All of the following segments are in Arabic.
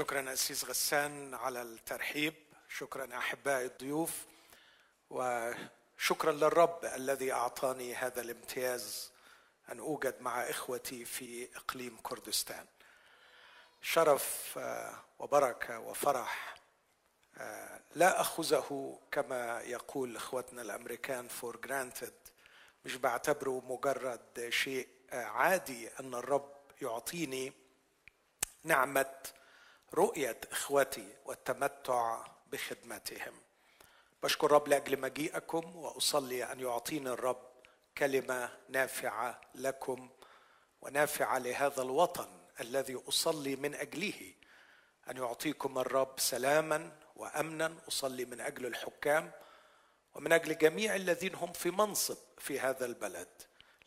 شكرا قسيس غسان على الترحيب شكرا أحبائي الضيوف وشكرا للرب الذي أعطاني هذا الامتياز أن أوجد مع إخوتي في إقليم كردستان. شرف آه، وبركة وفرح آه، لا أخذه كما يقول إخوتنا الأمريكان for granted مش بعتبره مجرد شيء آه، عادي أن الرب يعطيني نعمة رؤية إخوتي والتمتع بخدمتهم. بشكر رب لأجل مجيئكم وأصلي أن يعطيني الرب كلمة نافعة لكم ونافعة لهذا الوطن الذي أصلي من أجله. أن يعطيكم الرب سلاما وأمنا. أصلي من أجل الحكام ومن أجل جميع الذين هم في منصب في هذا البلد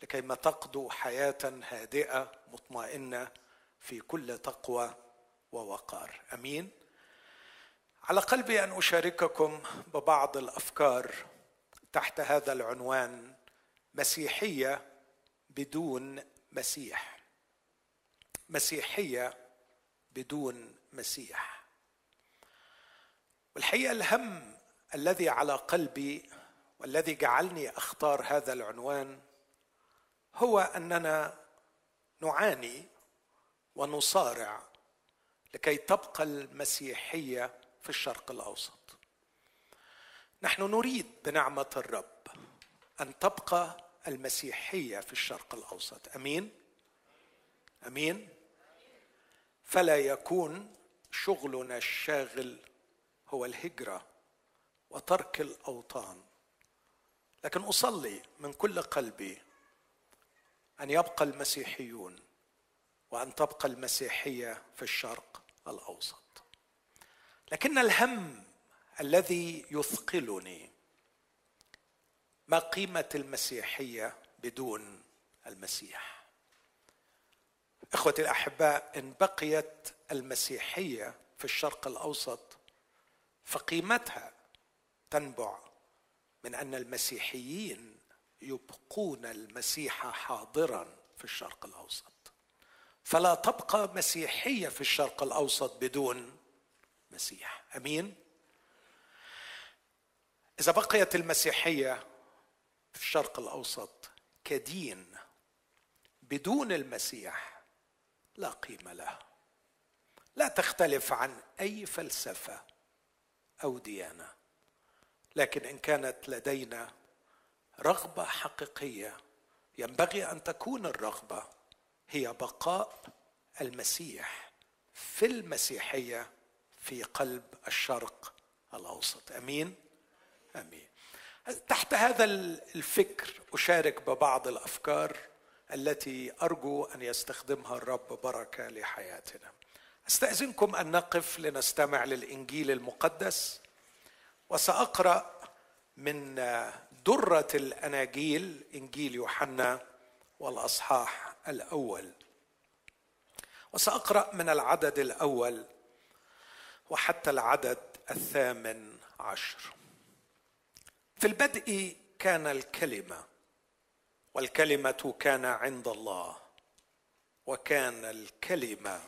لكي ما تقضوا حياة هادئة مطمئنة في كل تقوى ووقار. أمين. على قلبي أن أشارككم ببعض الأفكار تحت هذا العنوان مسيحية بدون مسيح. مسيحية بدون مسيح. والحقيقة الهم الذي على قلبي والذي جعلني أختار هذا العنوان هو أننا نعاني ونصارع لكي تبقى المسيحية في الشرق الأوسط. نحن نريد بنعمة الرب أن تبقى المسيحية في الشرق الأوسط. أمين؟ أمين؟ فلا يكون شغلنا الشاغل هو الهجرة وترك الأوطان. لكن أصلي من كل قلبي أن يبقى المسيحيون وأن تبقى المسيحية في الشرق الأوسط. لكن الهم الذي يثقلني ما قيمة المسيحية بدون المسيح؟ إخوتي الأحباء إن بقيت المسيحية في الشرق الأوسط فقيمتها تنبع من أن المسيحيين يبقون المسيح حاضرا في الشرق الأوسط. فلا تبقى مسيحية في الشرق الأوسط بدون مسيح. أمين؟ إذا بقيت المسيحية في الشرق الأوسط كدين بدون المسيح لا قيمة له. لا تختلف عن أي فلسفة أو ديانة. لكن إن كانت لدينا رغبة حقيقية ينبغي أن تكون الرغبة هي بقاء المسيح في المسيحية في قلب الشرق الأوسط. أمين؟ أمين. تحت هذا الفكر أشارك ببعض الأفكار التي أرجو أن يستخدمها الرب بركة لحياتنا. أستأذنكم أن نقف لنستمع للإنجيل المقدس وسأقرأ من درة الأناجيل إنجيل يوحنا والأصحاح الأول. وسأقرأ من العدد الأول وحتى العدد الثامن عشر. في البدء كان الكلمة والكلمة كان عند الله وكان الكلمة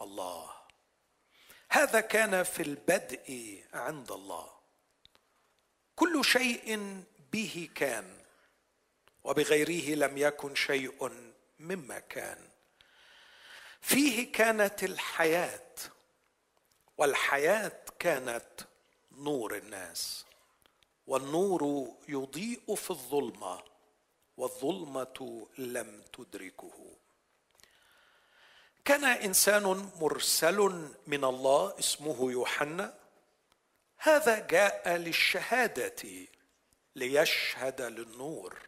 الله. هذا كان في البدء عند الله. كل شيء به كان وبغيره لم يكن شيء مما كان. فيه كانت الحياة والحياة كانت نور الناس والنور يضيء في الظلمة والظلمة لم تدركه. كان إنسان مرسل من الله اسمه يوحنا. هذا جاء للشهادة ليشهد للنور.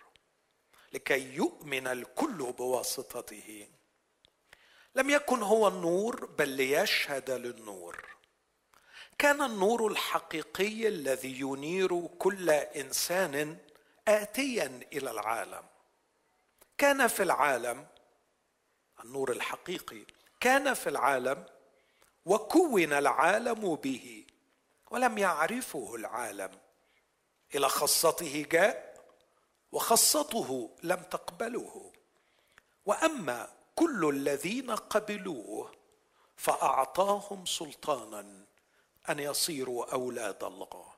لكي يؤمن الكل بواسطته. لم يكن هو النور بل ليشهد للنور. كان النور الحقيقي الذي ينير كل إنسان اتيا إلى العالم. كان في العالم النور الحقيقي كان في العالم وكون العالم به ولم يعرفه العالم. إلى خاصته جاء وخاصته لم تقبله وأما كل الذين قبلوه فأعطاهم سلطانا أن يصيروا أولاد الله.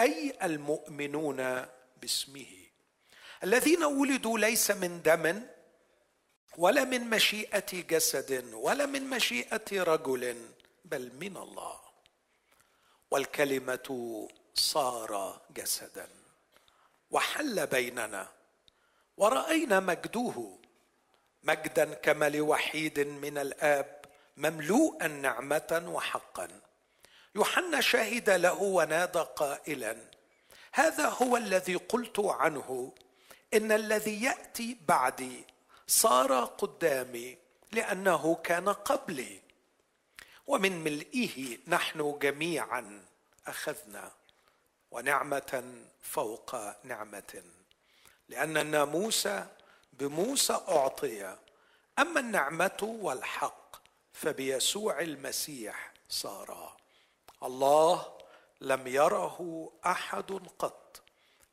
أي المؤمنون باسمه. الذين ولدوا ليس من دم ولا من مشيئة جسد ولا من مشيئة رجل بل من الله. والكلمة صار جسدا. وحل بيننا. ورأينا مجده. مجدا كما لوحيد من الآب مملوءا نعمة وحقا. يوحنا شهد له ونادى قائلا هذا هو الذي قلت عنه. إن الذي يأتي بعدي صار قدامي لأنه كان قبلي. ومن ملئه نحن جميعا أخذنا. ونعمة فوق نعمة. لأن الناموس بموسى أعطي أما النعمة والحق فبيسوع المسيح صارا الله لم يره أحد قط.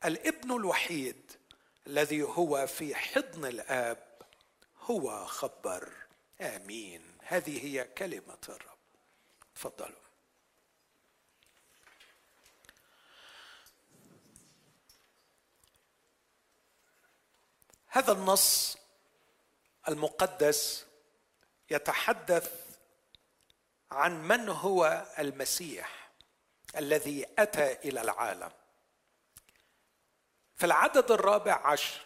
الابن الوحيد الذي هو في حضن الآب هو خبر. آمين. هذه هي كلمة الرب. تفضلوا. هذا النص المقدس يتحدث عن من هو المسيح الذي أتى إلى العالم. في العدد الرابع عشر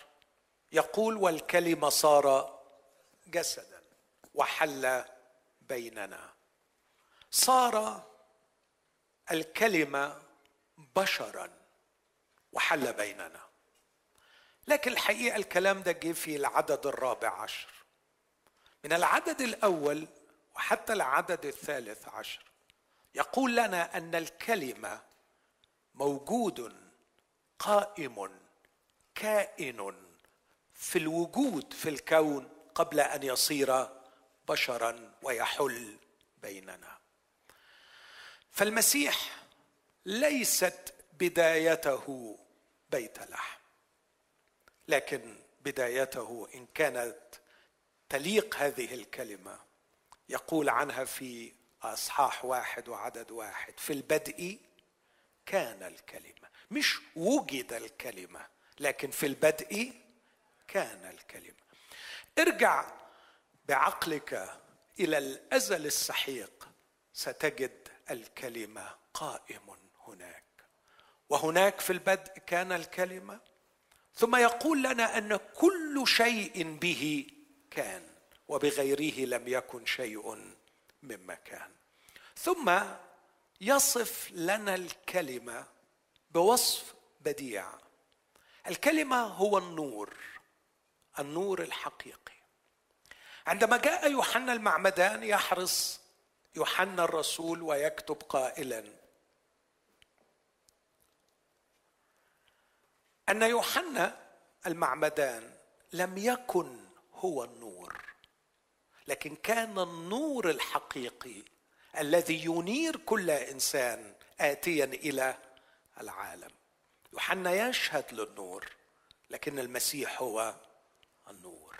يقول والكلمة صار جسدا وحل بيننا. صار الكلمة بشرا وحل بيننا. لكن الحقيقة الكلام ده جه في العدد الرابع عشر. من العدد الأول وحتى العدد الثالث عشر. يقول لنا أن الكلمة موجود قائم كائن في الوجود في الكون قبل أن يصير بشرا ويحل بيننا. فالمسيح ليست بدايته بيت لحم. لكن بدايته إن كانت تليق هذه الكلمة يقول عنها في أصحاح واحد وعدد واحد في البدء كان الكلمة مش وجد الكلمة لكن في البدء كان الكلمة. ارجع بعقلك إلى الأزل السحيق ستجد الكلمة قائم هناك. وهناك في البدء كان الكلمة ثم يقول لنا أن كل شيء به كان وبغيره لم يكن شيء مما كان ثم يصف لنا الكلمة بوصف بديع. الكلمة هو النور النور الحقيقي. عندما جاء يوحنا المعمدان يحرص يوحنا الرسول ويكتب قائلا أن يوحنا المعمدان لم يكن هو النور لكن كان النور الحقيقي الذي ينير كل إنسان اتيا إلى العالم. يوحنا يشهد للنور لكن المسيح هو النور.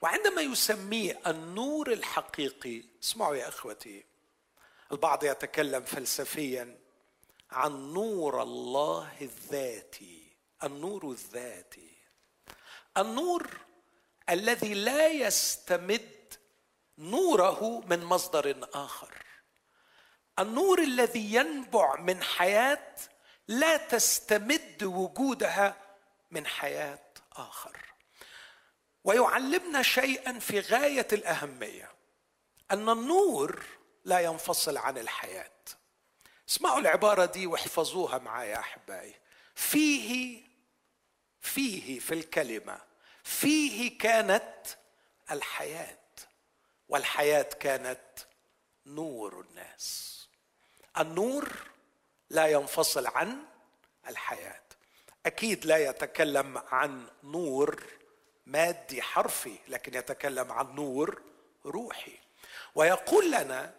وعندما يسميه النور الحقيقي اسمعوا يا إخوتي البعض يتكلم فلسفيا عن نور الله الذاتي. النور الذاتي. النور الذي لا يستمد نوره من مصدر آخر. النور الذي ينبع من حياة لا تستمد وجودها من حياة آخر. ويعلمنا شيئا في غاية الأهمية أن النور لا ينفصل عن الحياة. اسمعوا العبارة دي واحفظوها معايا أحبائي. فيه فيه في الكلمة فيه كانت الحياة والحياة كانت نور الناس. النور لا ينفصل عن الحياة. أكيد لا يتكلم عن نور مادي حرفي لكن يتكلم عن نور روحي. ويقول لنا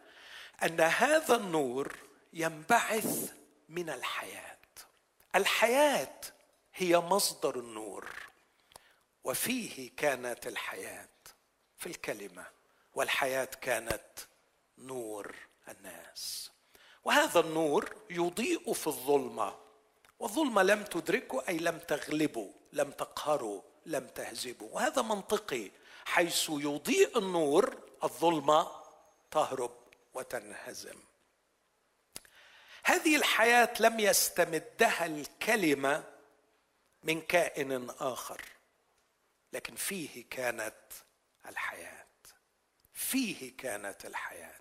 أن هذا النور ينبعث من الحياة. الحياة هي مصدر النور وفيه كانت الحياة في الكلمة والحياة كانت نور الناس. وهذا النور يضيء في الظلمة والظلمة لم تدركه أي لم تغلبه لم تقهره لم تهزبه وهذا منطقي حيث يضيء النور الظلمة تهرب وتنهزم. هذه الحياة لم يستمدها الكلمة من كائن آخر لكن فيه كانت الحياة فيه كانت الحياة.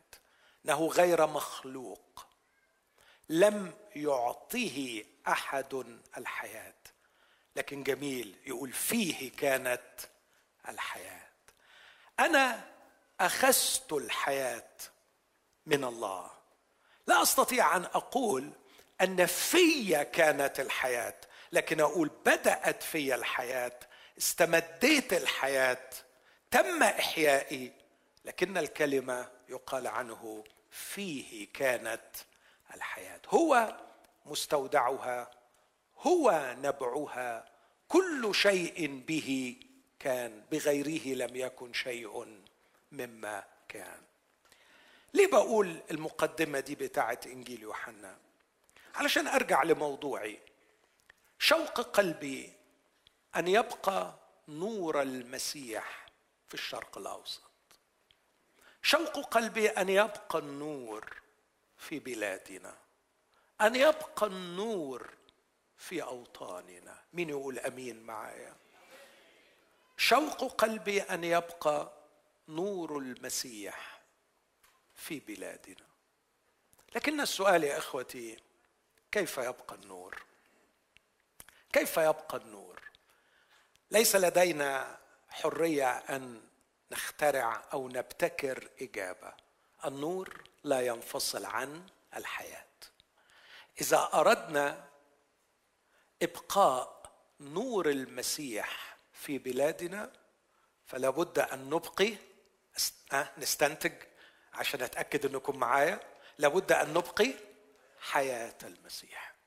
إنه غير مخلوق لم يعطه أحد الحياة. لكن جميل يقول فيه كانت الحياة. أنا اخذت الحياة من الله. لا أستطيع أن أقول أن في كانت الحياة. لكن أقول بدأت في الحياة استمديت الحياة تم إحيائي لكن الكلمة يقال عنه فيه كانت الحياة. هو مستودعها هو نبعها كل شيء به كان بغيره لم يكن شيء مما كان. ليه بقول المقدمة دي بتاعت إنجيل يوحنا؟ علشان أرجع لموضوعي. شوق قلبي أن يبقى نور المسيح في الشرق الأوسط. شوق قلبي أن يبقى النور في بلادنا أن يبقى النور في أوطاننا. مين يقول أمين معايا؟ شوق قلبي أن يبقى نور المسيح في بلادنا. لكن السؤال يا إخوتي كيف يبقى النور؟ كيف يبقى النور؟ ليس لدينا حرية أن نخترع أو نبتكر إجابة. النور لا ينفصل عن الحياة. إذا أردنا إبقاء نور المسيح في بلادنا فلا بد أن نبقي نستنتج عشان أتأكد إنكم معايا لابد أن نبقي حياة المسيح.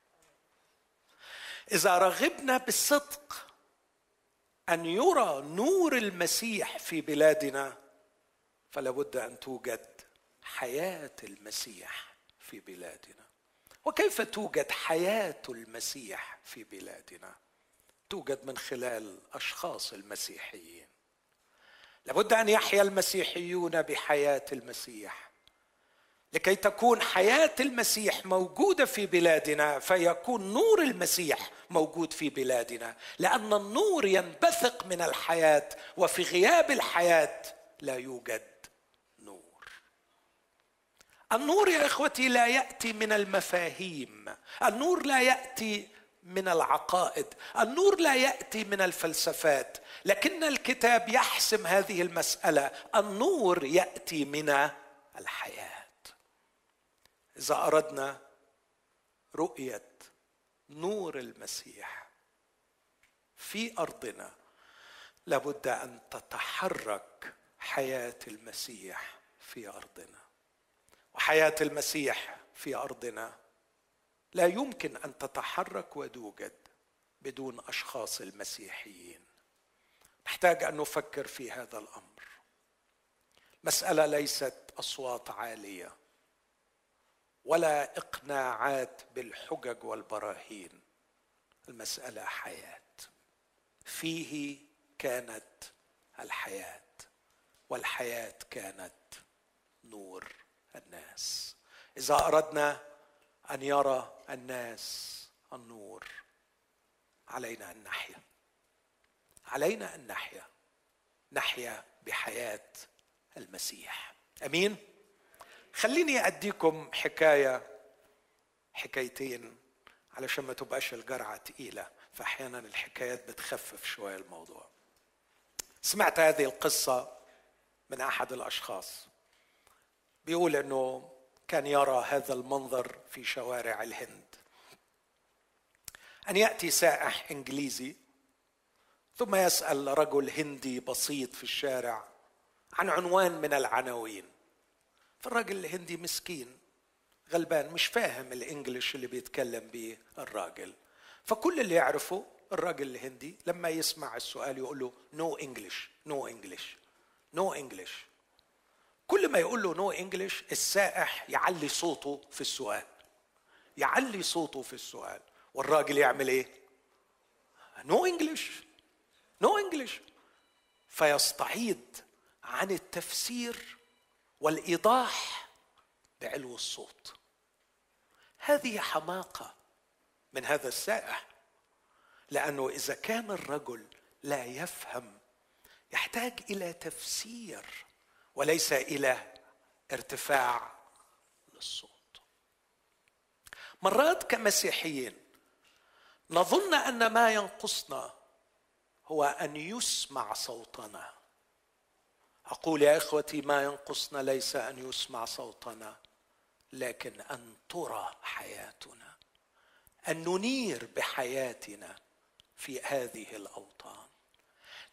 إذا رغبنا بالصدق أن يرى نور المسيح في بلادنا فلا بد أن توجد حياة المسيح في بلادنا. وكيف توجد حياة المسيح في بلادنا؟ توجد من خلال أشخاص المسيحيين. لابد أن يحيا المسيحيون بحياة المسيح. لكي تكون حياة المسيح موجودة في بلادنا فيكون نور المسيح موجود في بلادنا لأن النور ينبثق من الحياة وفي غياب الحياة لا يوجد نور. النور يا إخوتي لا يأتي من المفاهيم النور لا يأتي من العقائد النور لا يأتي من الفلسفات لكن الكتاب يحسم هذه المسألة النور يأتي من الحياة. إذا أردنا رؤية نور المسيح في أرضنا لابد أن تتحرك حياة المسيح في أرضنا. وحياة المسيح في أرضنا لا يمكن أن تتحرك وتوجد بدون أشخاص المسيحيين. نحتاج أن نفكر في هذا الأمر. مسألة ليست أصوات عالية. ولا إقناعات بالحجج والبراهين. المسألة حياة. فيه كانت الحياة والحياة كانت نور الناس. إذا أردنا أن يرى الناس النور علينا أن نحيا. علينا أن نحيا. نحيا بحياة المسيح. أمين؟ خليني أديكم حكاية حكايتين علشان ما تبقاش الجرعة تقيلة فأحيانا الحكايات بتخفف شوية الموضوع. سمعت هذه القصة من أحد الأشخاص. بيقول إنه كان يرى هذا المنظر في شوارع الهند. أن يأتي سائح إنجليزي ثم يسأل رجل هندي بسيط في الشارع عن عنوان من العناوين. فالراجل الهندي مسكين غلبان مش فاهم ال English اللي بيتكلم بيه الراجل. فكل اللي يعرفه الراجل الهندي لما يسمع السؤال يقول له no English no English no English كل ما يقول له no English السائح يعلي صوته في السؤال يعلي صوته في السؤال. والراجل يعمل إيه؟ no English no English فيستعيد عن التفسير والإيضاح بعلو الصوت. هذه حماقة من هذا السائح لأنه إذا كان الرجل لا يفهم يحتاج إلى تفسير وليس إلى ارتفاع للصوت. مرات كمسيحيين نظن أن ما ينقصنا هو أن يسمع صوتنا. أقول يا إخوتي ما ينقصنا ليس أن يسمع صوتنا لكن أن ترى حياتنا أن ننير بحياتنا في هذه الأوطان.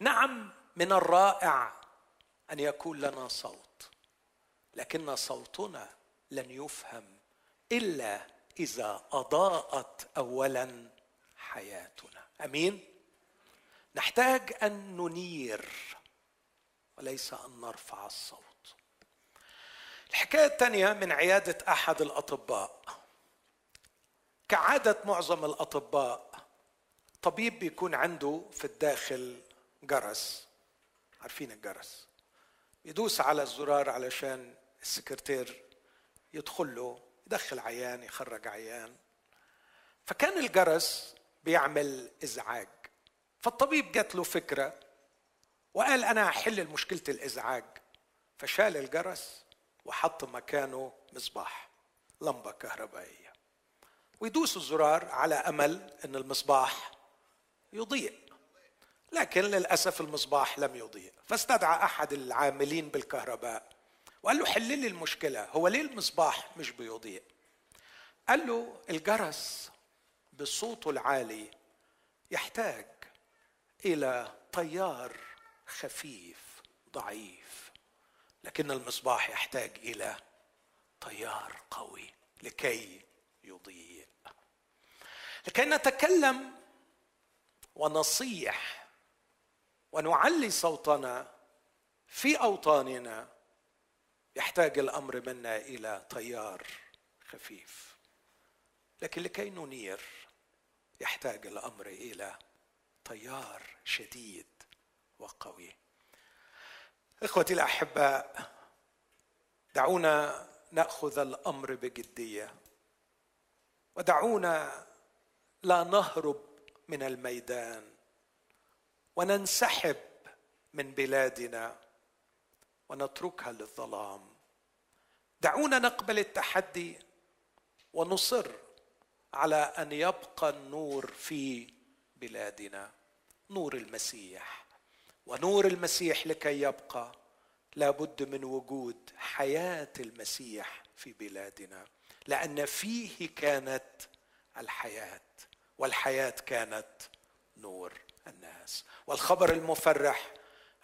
نعم من الرائع أن يكون لنا صوت لكن صوتنا لن يفهم إلا إذا أضاءت اولا حياتنا. أمين؟ نحتاج أن ننير وليس أن نرفع الصوت. الحكاية الثانية من عيادة أحد الأطباء. كعادة معظم الأطباء طبيب بيكون عنده في الداخل جرس. عارفين الجرس؟ يدوس على الزرار علشان السكرتير يدخل له يدخل عيان يخرج عيان. فكان الجرس بيعمل إزعاج. فالطبيب جات له فكرة وقال أنا هحل مشكلة الإزعاج. فشال الجرس وحط مكانه مصباح لمبة كهربائية. ويدوس الزرار على أمل إن المصباح يضيء. لكن للأسف المصباح لم يضيء. فاستدعى أحد العاملين بالكهرباء وقال له حل لي المشكلة. هو ليه المصباح مش بيضيء؟ قال له الجرس بصوته العالي يحتاج إلى تيار خفيف ضعيف. لكن المصباح يحتاج إلى تيار قوي لكي يضيء. لكي نتكلم ونصيح ونعلي صوتنا في أوطاننا يحتاج الأمر منا إلى تيار خفيف. لكن لكي ننير يحتاج الأمر إلى تيار شديد. وقوي. إخوتي الأحباء دعونا نأخذ الأمر بجدية. ودعونا لا نهرب من الميدان. وننسحب من بلادنا. ونتركها للظلام. دعونا نقبل التحدي. ونصر على أن يبقى النور في بلادنا. نور المسيح. ونور المسيح لكي يبقى لابد من وجود حياة المسيح في بلادنا لأن فيه كانت الحياة والحياة كانت نور الناس. والخبر المفرح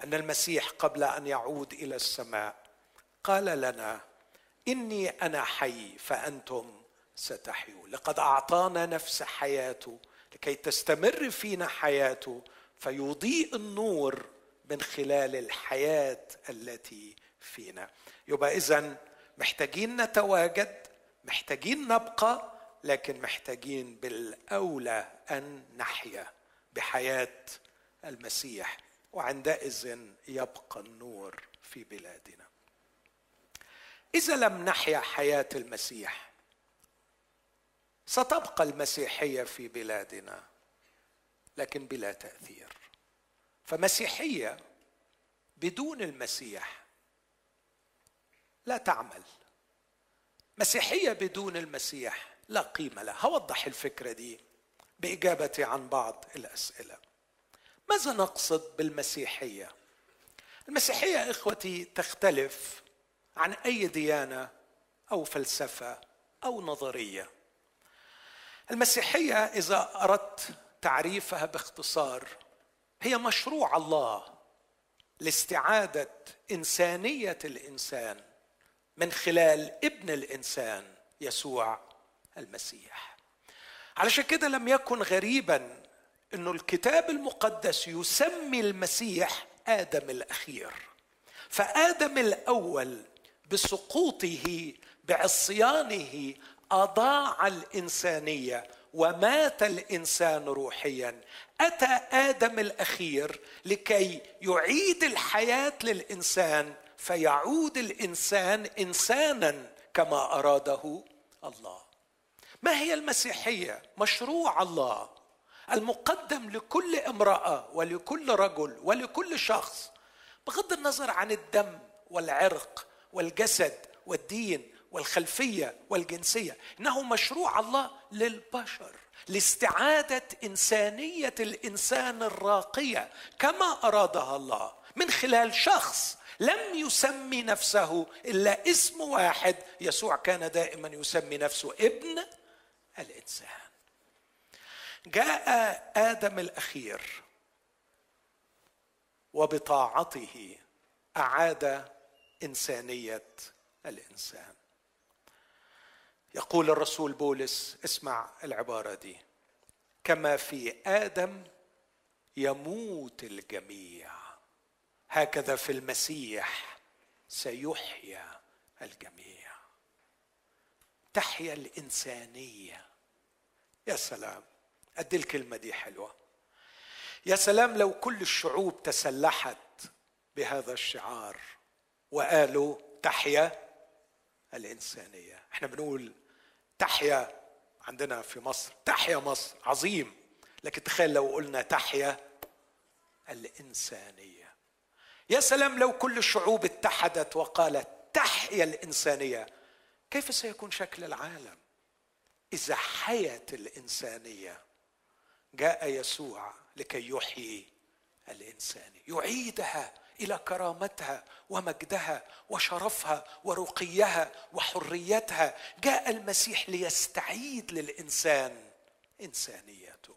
أن المسيح قبل أن يعود إلى السماء قال لنا إني أنا حي فأنتم ستحيون. لقد أعطانا نفس حياته لكي تستمر فينا حياته فيضيء النور من خلال الحياة التي فينا. يبقى اذا محتاجين نتواجد محتاجين نبقى لكن محتاجين بالأولى أن نحيا بحياة المسيح وعندئذ يبقى النور في بلادنا. إذا لم نحيا حياة المسيح ستبقى المسيحية في بلادنا لكن بلا تأثير. فمسيحية بدون المسيح لا تعمل. مسيحية بدون المسيح لا قيمة لها. هوضح الفكرة دي بإجابتي عن بعض الأسئلة. ماذا نقصد بالمسيحية؟ المسيحية إخوتي تختلف عن أي ديانة أو فلسفة أو نظرية. المسيحية إذا أردت تعريفها باختصار هي مشروع الله لاستعادة إنسانية الإنسان من خلال ابن الإنسان يسوع المسيح. علشان كده لم يكن غريبا إنه الكتاب المقدس يسمي المسيح آدم الأخير. فآدم الأول بسقوطه بعصيانه أضاع الإنسانية ومات الإنسان روحيا. أتى آدم الأخير لكي يعيد الحياة للإنسان فيعود الإنسان انسانا كما أراده الله. ما هي المسيحية؟ مشروع الله المقدم لكل امرأة ولكل رجل ولكل شخص بغض النظر عن الدم والعرق والجسد والدين والخلفية والجنسية إنه مشروع الله للبشر لاستعادة إنسانية الإنسان الراقية كما أرادها الله من خلال شخص لم يسمي نفسه إلا اسم واحد. يسوع كان دائما يسمي نفسه ابن الإنسان. جاء آدم الأخير وبطاعته أعاد إنسانية الإنسان. يقول الرسول بولس اسمع العبارة دي. كما في آدم يموت الجميع هكذا في المسيح سيحيا الجميع. تحيا الإنسانية. يا سلام. قد الكلمة دي حلوة. يا سلام لو كل الشعوب تسلحت بهذا الشعار وقالوا تحيا الإنسانية. إحنا بنقول تحيا عندنا في مصر. تحيا مصر عظيم. لكن تخيل لو قلنا تحيا الإنسانية. يا سلام لو كل الشعوب اتحدت وقالت تحيا الإنسانية كيف سيكون شكل العالم؟ إذا حيت الإنسانية جاء يسوع لكي يحيي الانسانيه يعيدها. إلى كرامتها ومجدها وشرفها ورقيها وحريتها. جاء المسيح ليستعيد للإنسان إنسانيته.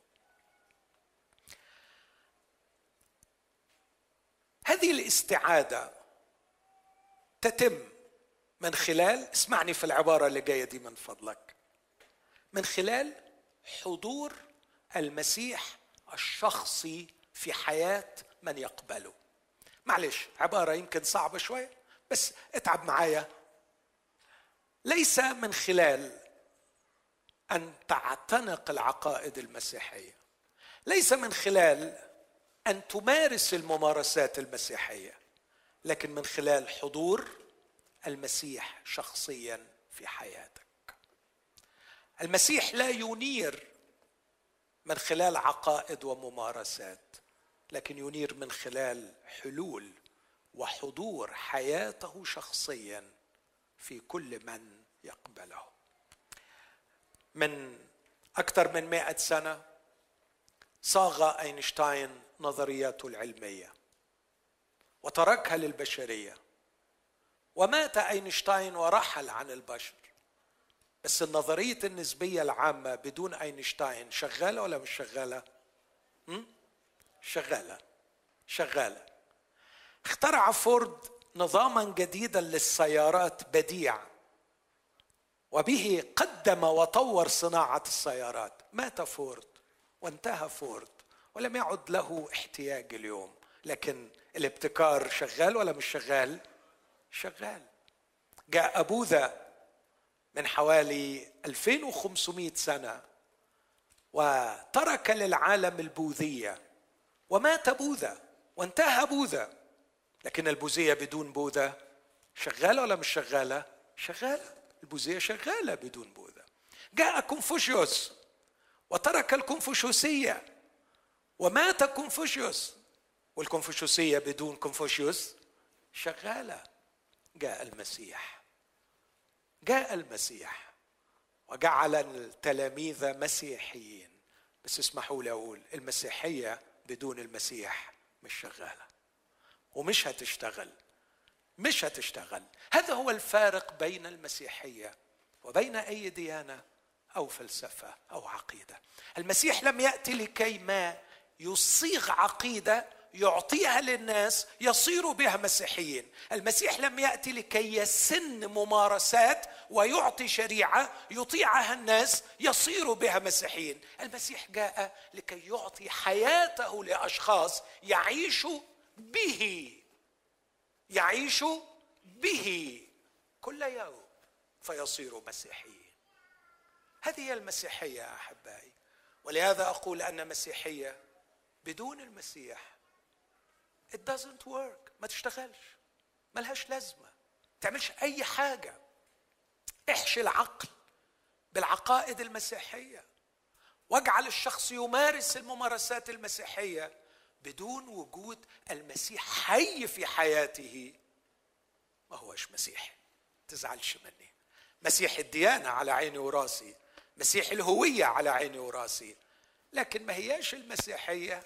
هذه الاستعادة تتم من خلال اسمعني في العبارة اللي جاية دي من فضلك من خلال حضور المسيح الشخصي في حياة من يقبله. معلش عبارة يمكن صعبة شوية بس اتعب معايا. ليس من خلال أن تعتنق العقائد المسيحية. ليس من خلال أن تمارس الممارسات المسيحية لكن من خلال حضور المسيح شخصيا في حياتك. المسيح لا ينير من خلال عقائد وممارسات. لكن ينير من خلال حلول وحضور حياته شخصيا في كل من يقبله من أكثر من مئة سنة صاغ أينشتاين نظرياته العلمية وتركها للبشرية ومات أينشتاين ورحل عن البشر بس النظرية النسبية العامة بدون أينشتاين شغالة ولا مش شغالة؟ م? شغالة شغالة. اخترع فورد نظاما جديدا للسيارات بديع وبه قدم وطور صناعة السيارات. مات فورد وانتهى فورد ولم يعد له احتياج اليوم. لكن الابتكار شغال ولا مش شغال؟ شغال. جاء بوذا من حوالي 2500 سنة وترك للعالم البوذية ومات بوذا وانتهى بوذا. لكن البوذية بدون بوذا شغالة ولا مش شغالة؟ شغالة. البوذية شغالة بدون بوذا. جاء كونفوشيوس وترك الكونفوشيوسية. ومات كونفوشيوس. والكونفوشيوسية بدون كونفوشيوس شغالة. جاء المسيح. جاء المسيح. وجعل التلاميذ مسيحيين. بس اسمحوا لي أقول المسيحية بدون المسيح مش شغالة. ومش هتشتغل. مش هتشتغل. هذا هو الفارق بين المسيحية وبين أي ديانة أو فلسفة أو عقيدة. المسيح لم يأتي لكي ما يصيغ عقيدة يعطيها للناس يصيروا بها مسيحيين. المسيح لم يأتي لكي يسن ممارسات ويعطي شريعة يطيعها الناس يصيروا بها مسيحيين. المسيح جاء لكي يعطي حياته لأشخاص يعيشوا به. يعيشوا به. كل يوم فيصيروا مسيحيين. هذه هي المسيحية يا أحبائي. ولهذا أقول أن مسيحية بدون المسيح it doesn't work. ما تشتغلش. ملهاش لازمة. تعملش أي حاجة. احشي العقل بالعقائد المسيحية. واجعل الشخص يمارس الممارسات المسيحية بدون وجود المسيح حي في حياته. ما هوش مسيحي. تزعلش مني. مسيح الديانة على عيني وراسي. مسيح الهوية على عيني وراسي. لكن ما هياش المسيحية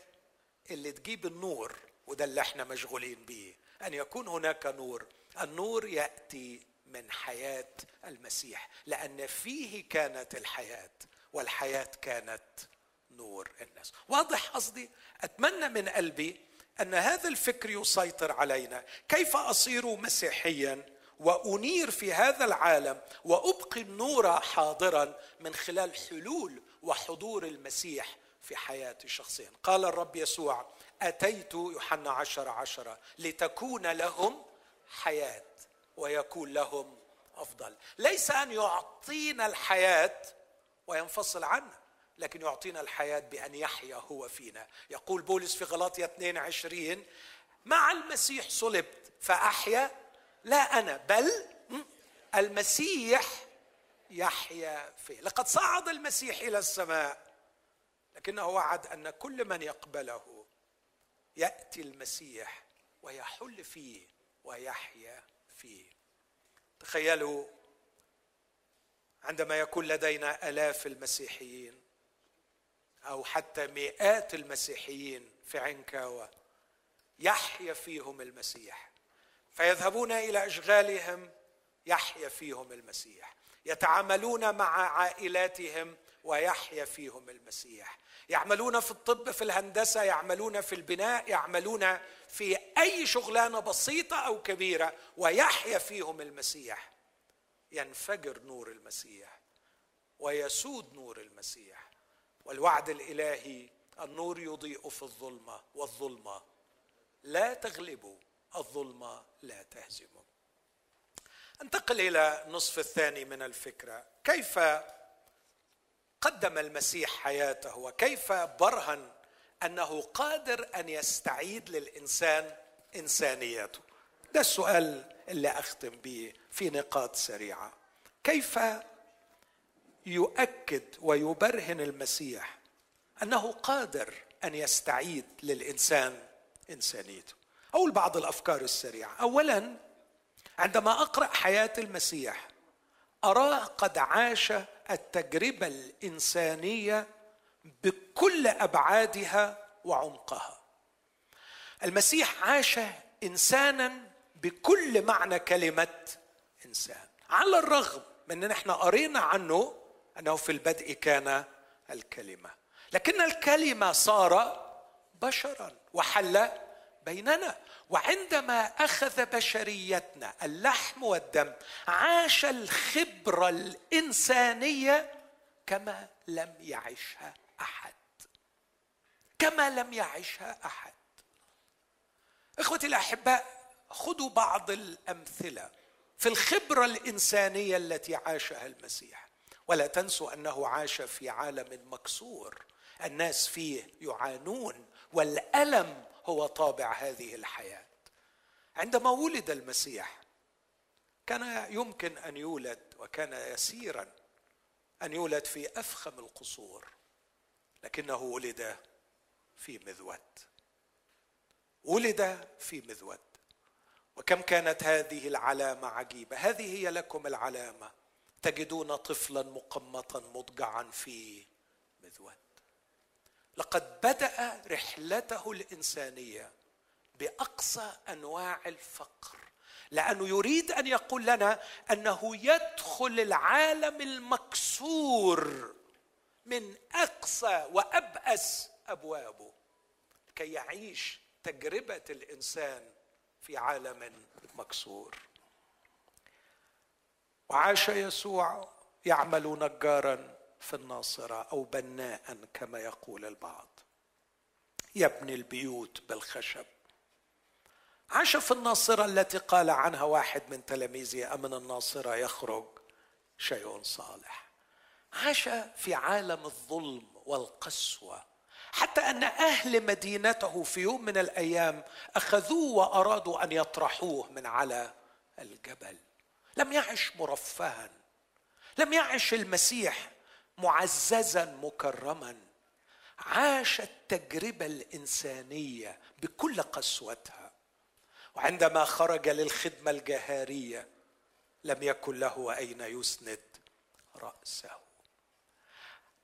اللي تجيب النور وده اللي إحنا مشغولين بيه أن يكون هناك نور. النور يأتي من حياة المسيح لأن فيه كانت الحياة والحياة كانت نور الناس. واضح قصدي؟ أتمنى من قلبي أن هذا الفكر يسيطر علينا. كيف أصير مسيحيا وأنير في هذا العالم وأبقي النور حاضرا من خلال حلول وحضور المسيح في حياتي شخصيا؟ قال الرب يسوع أتيت يوحنا عشر عشرة لتكون لهم حياة ويكون لهم أفضل. ليس أن يعطينا الحياة وينفصل عنا لكن يعطينا الحياة بأن يحيا هو فينا. يقول بولس في غلاطية 22 مع المسيح صلبت فأحيا؟ لا أنا بل المسيح يحيا فيه لقد صعد المسيح إلى السماء لكنه وعد أن كل من يقبله يأتي المسيح ويحل فيه ويحيا فيه. تخيلوا عندما يكون لدينا آلاف المسيحيين أو حتى مئات المسيحيين في عنكاوة يحيا فيهم المسيح فيذهبون إلى أشغالهم يحيا فيهم المسيح يتعاملون مع عائلاتهم ويحيا فيهم المسيح. يعملون في الطب في الهندسة يعملون في البناء يعملون في أي شغلانة بسيطة أو كبيرة ويحيا فيهم المسيح. ينفجر نور المسيح ويسود نور المسيح. والوعد الإلهي النور يضيء في الظلمة والظلمة لا تغلبه الظلمة لا تهزمه انتقل إلى النصف الثاني من الفكرة. كيف قدم المسيح حياته وكيف برهن أنه قادر أن يستعيد للإنسان انسانيته ده السؤال اللي أختم به في نقاط سريعة. كيف يؤكد ويبرهن المسيح أنه قادر أن يستعيد للإنسان إنسانيته؟ أقول بعض الأفكار السريعة. اولا عندما أقرأ حياة المسيح اراه قد عاش التجربة الإنسانية بكل أبعادها وعمقها. المسيح عاش إنسانا بكل معنى كلمة إنسان. على الرغم من إن إحنا قرينا عنه أنه في البدء كان الكلمة. لكن الكلمة صار بشرا وحل بيننا. وعندما أخذ بشريتنا اللحم والدم عاش الخبرة الإنسانية كما لم يعشها أحد. كما لم يعشها أحد. إخوتي الاحباء خذوا بعض الأمثلة في الخبرة الإنسانية التي عاشها المسيح. ولا تنسوا أنه عاش في عالم مكسور. الناس فيه يعانون. والألم هو طابع هذه الحياة. عندما ولد المسيح كان يمكن أن يولد وكان يسيرا أن يولد في أفخم القصور لكنه ولد في مذود. ولد في مذود. وكم كانت هذه العلامة عجيبة. هذه هي لكم العلامة. تجدون طفلا مقمطا مضجعا في مذود. لقد بدأ رحلته الإنسانية بأقصى أنواع الفقر لأنه يريد أن يقول لنا أنه يدخل العالم المكسور من أقصى وأبأس أبوابه كي يعيش تجربة الإنسان في عالم مكسور. وعاش يسوع يعمل نجارا في الناصرة أو بناء كما يقول البعض. يبني البيوت بالخشب. عاش في الناصرة التي قال عنها واحد من تلاميذه أمن الناصرة يخرج شيء صالح. عاش في عالم الظلم والقسوة. حتى أن أهل مدينته في يوم من الأيام أخذوه وأرادوا أن يطرحوه من على الجبل. لم يعش مرفها. لم يعش المسيح معززا مكرما عاش التجربة الإنسانية بكل قسوتها. وعندما خرج للخدمة الجهارية لم يكن له أين يسند رأسه.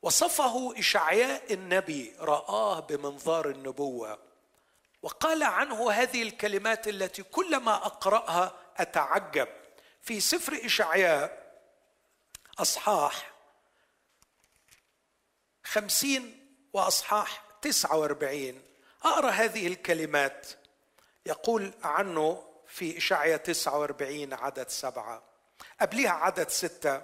وصفه إشعياء النبي رآه بمنظار النبوة وقال عنه هذه الكلمات التي كلما أقرأها أتعجب. في سفر إشعياء أصحاح خمسين وأصحاح تسعة وأربعين. أقرأ هذه الكلمات. يقول عنه في إشعيا 49 عدد سبعة. قبلها عدد ستة.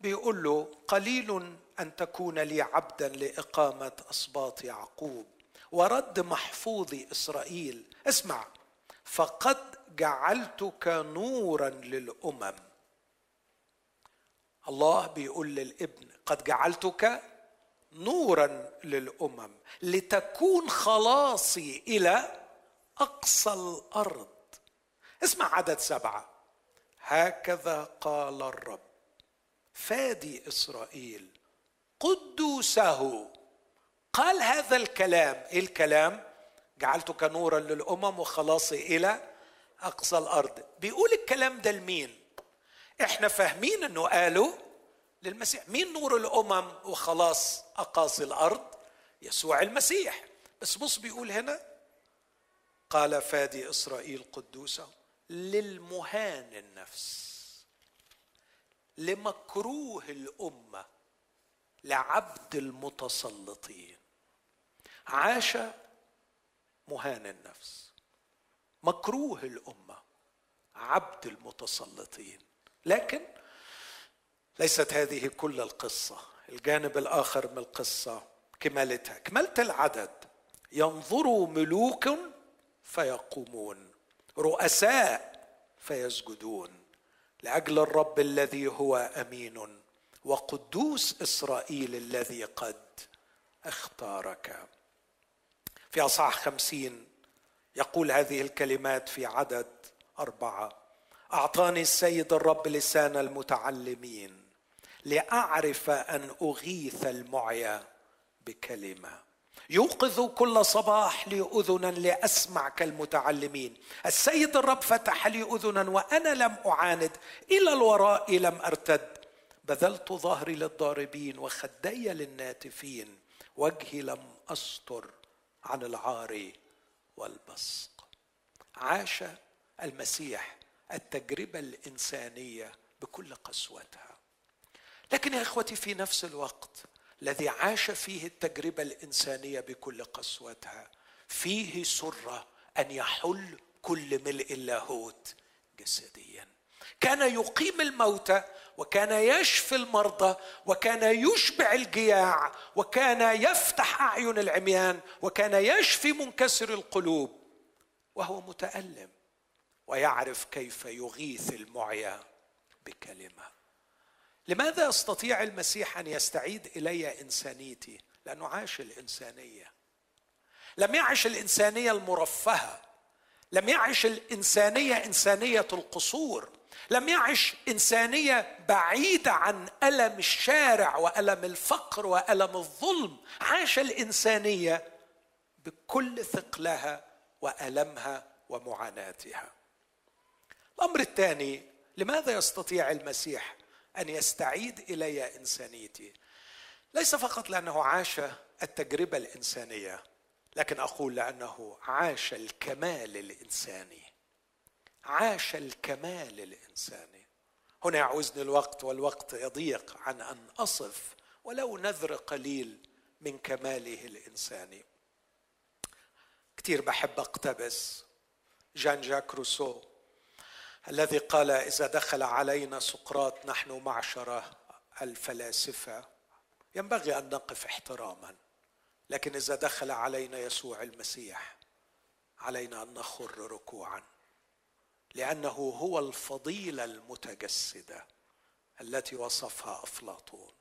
بيقول له قليل أن تكون لي عبدا لإقامة أسباط يعقوب ورد محفوظ إسرائيل. اسمع. فقد جعلتك نورا للأمم. الله بيقول للابن قد جعلتك نورا للأمم لتكون خلاصي إلى أقصى الأرض. اسمع عدد سبعة. هكذا قال الرب. فادي إسرائيل قدوسه. قال هذا الكلام. إيه الكلام؟ جعلتك نورا للأمم وخلاصي إلى أقصى الأرض. بيقول الكلام ده لمين؟ إحنا فاهمين إنه قالوا للمسيح. مين نور الأمم وخلاص أقاصي الأرض؟ يسوع المسيح. بس بص بيقول هنا قال فادي إسرائيل قدوسه للمهان النفس لمكروه الأمة لعبد المتسلطين. عاش مهان النفس مكروه الأمة عبد المتسلطين. لكن ليست هذه كل القصة. الجانب الآخر من القصة كمالتها. كمالة العدد. ينظر ملوك فيقومون. رؤساء فيسجدون. لأجل الرب الذي هو أمين. وقدوس إسرائيل الذي قد اختارك. في أصحاح خمسين يقول هذه الكلمات في عدد أربعة. أعطاني السيد الرب لسان المتعلمين. لأعرف أن أغيث المعيا بكلمة. يوقظ كل صباح لي اذنا لأسمع كالمتعلمين. السيد الرب فتح لي أذنا وأنا لم أعاند. إلى الوراء لم أرتد. بذلت ظهري للضاربين وخدي للناتفين. وجهي لم استر عن العار والبصق عاش المسيح التجربة الإنسانية بكل قسوتها. لكن يا إخوتي في نفس الوقت الذي عاش فيه التجربة الإنسانية بكل قسوتها فيه سرة أن يحل كل ملء اللاهوت جسديا. كان يقيم الموتى وكان يشفي المرضى وكان يشبع الجياع وكان يفتح أعين العميان وكان يشفي منكسر القلوب وهو متألم ويعرف كيف يغيث المعيا بكلمة. لماذا يستطيع المسيح أن يستعيد إلي إنسانيتي؟ لأنه عاش الإنسانية. لم يعش الإنسانية المرفهة. لم يعش الإنسانية إنسانية القصور. لم يعش إنسانية بعيدة عن ألم الشارع وألم الفقر وألم الظلم. عاش الإنسانية بكل ثقلها وألمها ومعاناتها. الأمر الثاني لماذا يستطيع المسيح أن يستعيد إلي إنسانيتي. ليس فقط لأنه عاش التجربة الإنسانية لكن أقول لأنه عاش الكمال الإنساني. عاش الكمال الإنساني. هنا يعوزني الوقت والوقت يضيق عن أن أصف ولو نذر قليل من كماله الإنساني. كثير بحب أقتبس جان جاك روسو. الذي قال إذا دخل علينا سقراط نحن معشره الفلاسفة. ينبغي أن نقف احتراما لكن إذا دخل علينا يسوع المسيح علينا أن نخر ركوعا لأنه هو الفضيلة المتجسدة التي وصفها أفلاطون.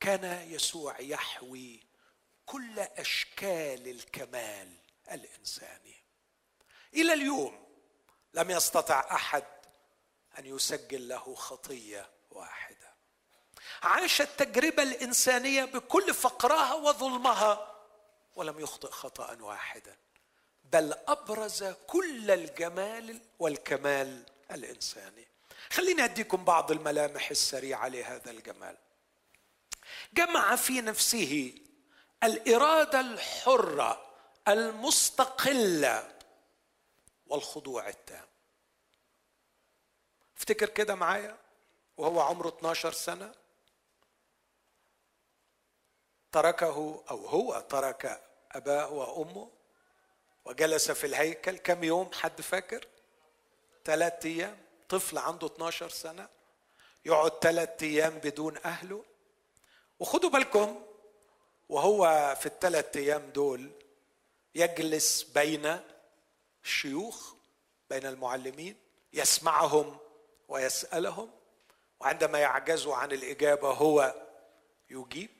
كان يسوع يحوي كل أشكال الكمال الإنساني. إلى اليوم لم يستطع أحد أن يسجل له خطية واحدة. عاش التجربة الإنسانية بكل فقرها وظلمها ولم يخطئ خطأ واحدا بل أبرز كل الجمال والكمال الإنساني. خليني أديكم بعض الملامح السريعة لهذا الجمال. جمع في نفسه الإرادة الحرة المستقلة والخضوع التام. افتكر كده معايا وهو عمره 12 سنة. تركه أو هو ترك أباه وأمه وجلس في الهيكل. كم يوم حد فاكر؟ ثلاثة أيام. طفل عنده 12 سنة. يقعد ثلاثة أيام بدون أهله. وخدوا بالكم وهو في الثلاث أيام دول يجلس بين الشيوخ بين المعلمين يسمعهم ويسألهم وعندما يعجزوا عن الإجابة هو يجيب.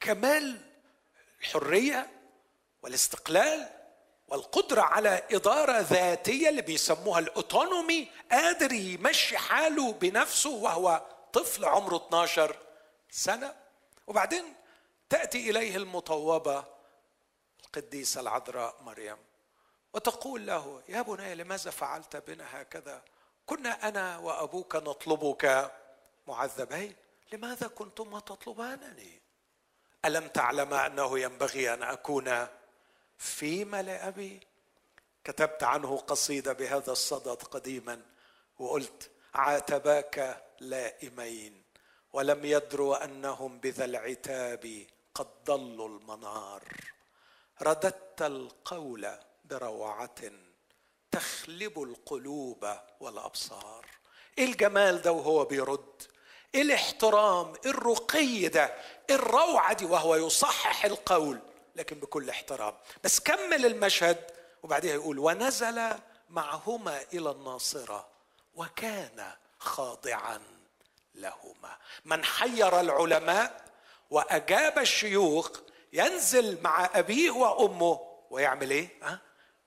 كمال الحرية والاستقلال والقدرة على إدارة ذاتية اللي بيسموها الأوتونومي قادر يمشي حاله بنفسه وهو طفل عمره 12 سنة. وبعدين تأتي إليه المطوبة القديسة العذراء مريم. وتقول له يا بني لماذا فعلت بنا هكذا؟ كنا أنا وأبوك نطلبك معذبين. لماذا كنتما تطلبانني؟ ألم تعلم أنه ينبغي أن أكون فيما لأبي كتبت عنه قصيدة بهذا الصدد قديما وقلت عاتباك لائمين ولم يدروا أنهم بذا العتاب قد ضلوا المنار. رددت القول بروعة تخلب القلوب والأبصار. إيه الجمال ده وهو بيرد؟ إيه الاحترام؟ إيه الرقي ده؟ إيه الروعة دي وهو يصحح القول لكن بكل احترام. بس كمل المشهد وبعدها يقول ونزل معهما إلى الناصرة وكان خاضعا لهما. من حير العلماء وأجاب الشيوخ ينزل مع أبيه وأمه. ويعمل إيه؟ أه؟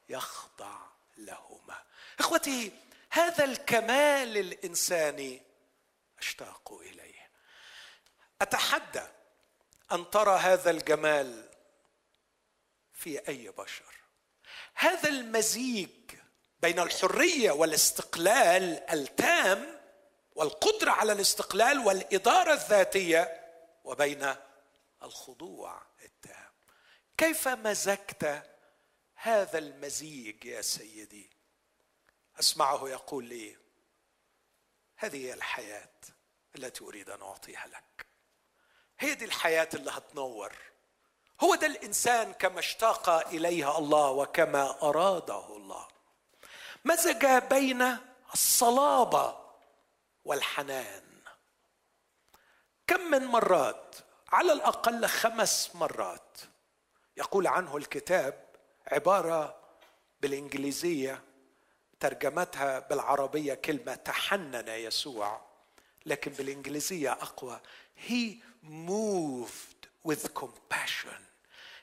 يخضع لهما. إخوتي هذا الكمال الإنساني أشتاق إليه. أتحدى أن ترى هذا الجمال في أي بشر. هذا المزيج بين الحرية والاستقلال التام والقدرة على الاستقلال والإدارة الذاتية وبين الخضوع التام. كيف مزجت هذا المزيج يا سيدي. أسمعه يقول لي هذه هي الحياة التي أريد أن أعطيها لك. هي دي الحياة اللي هتنور. هو ده الإنسان كما اشتاق إليها الله وكما أراده الله. مزج بين الصلابة والحنان؟ كم من مرات على الأقل خمس مرات يقول عنه الكتاب عبارة بالإنجليزية ترجمتها بالعربية كلمة تحنن يسوع لكن بالإنجليزية أقوى. He moved with compassion.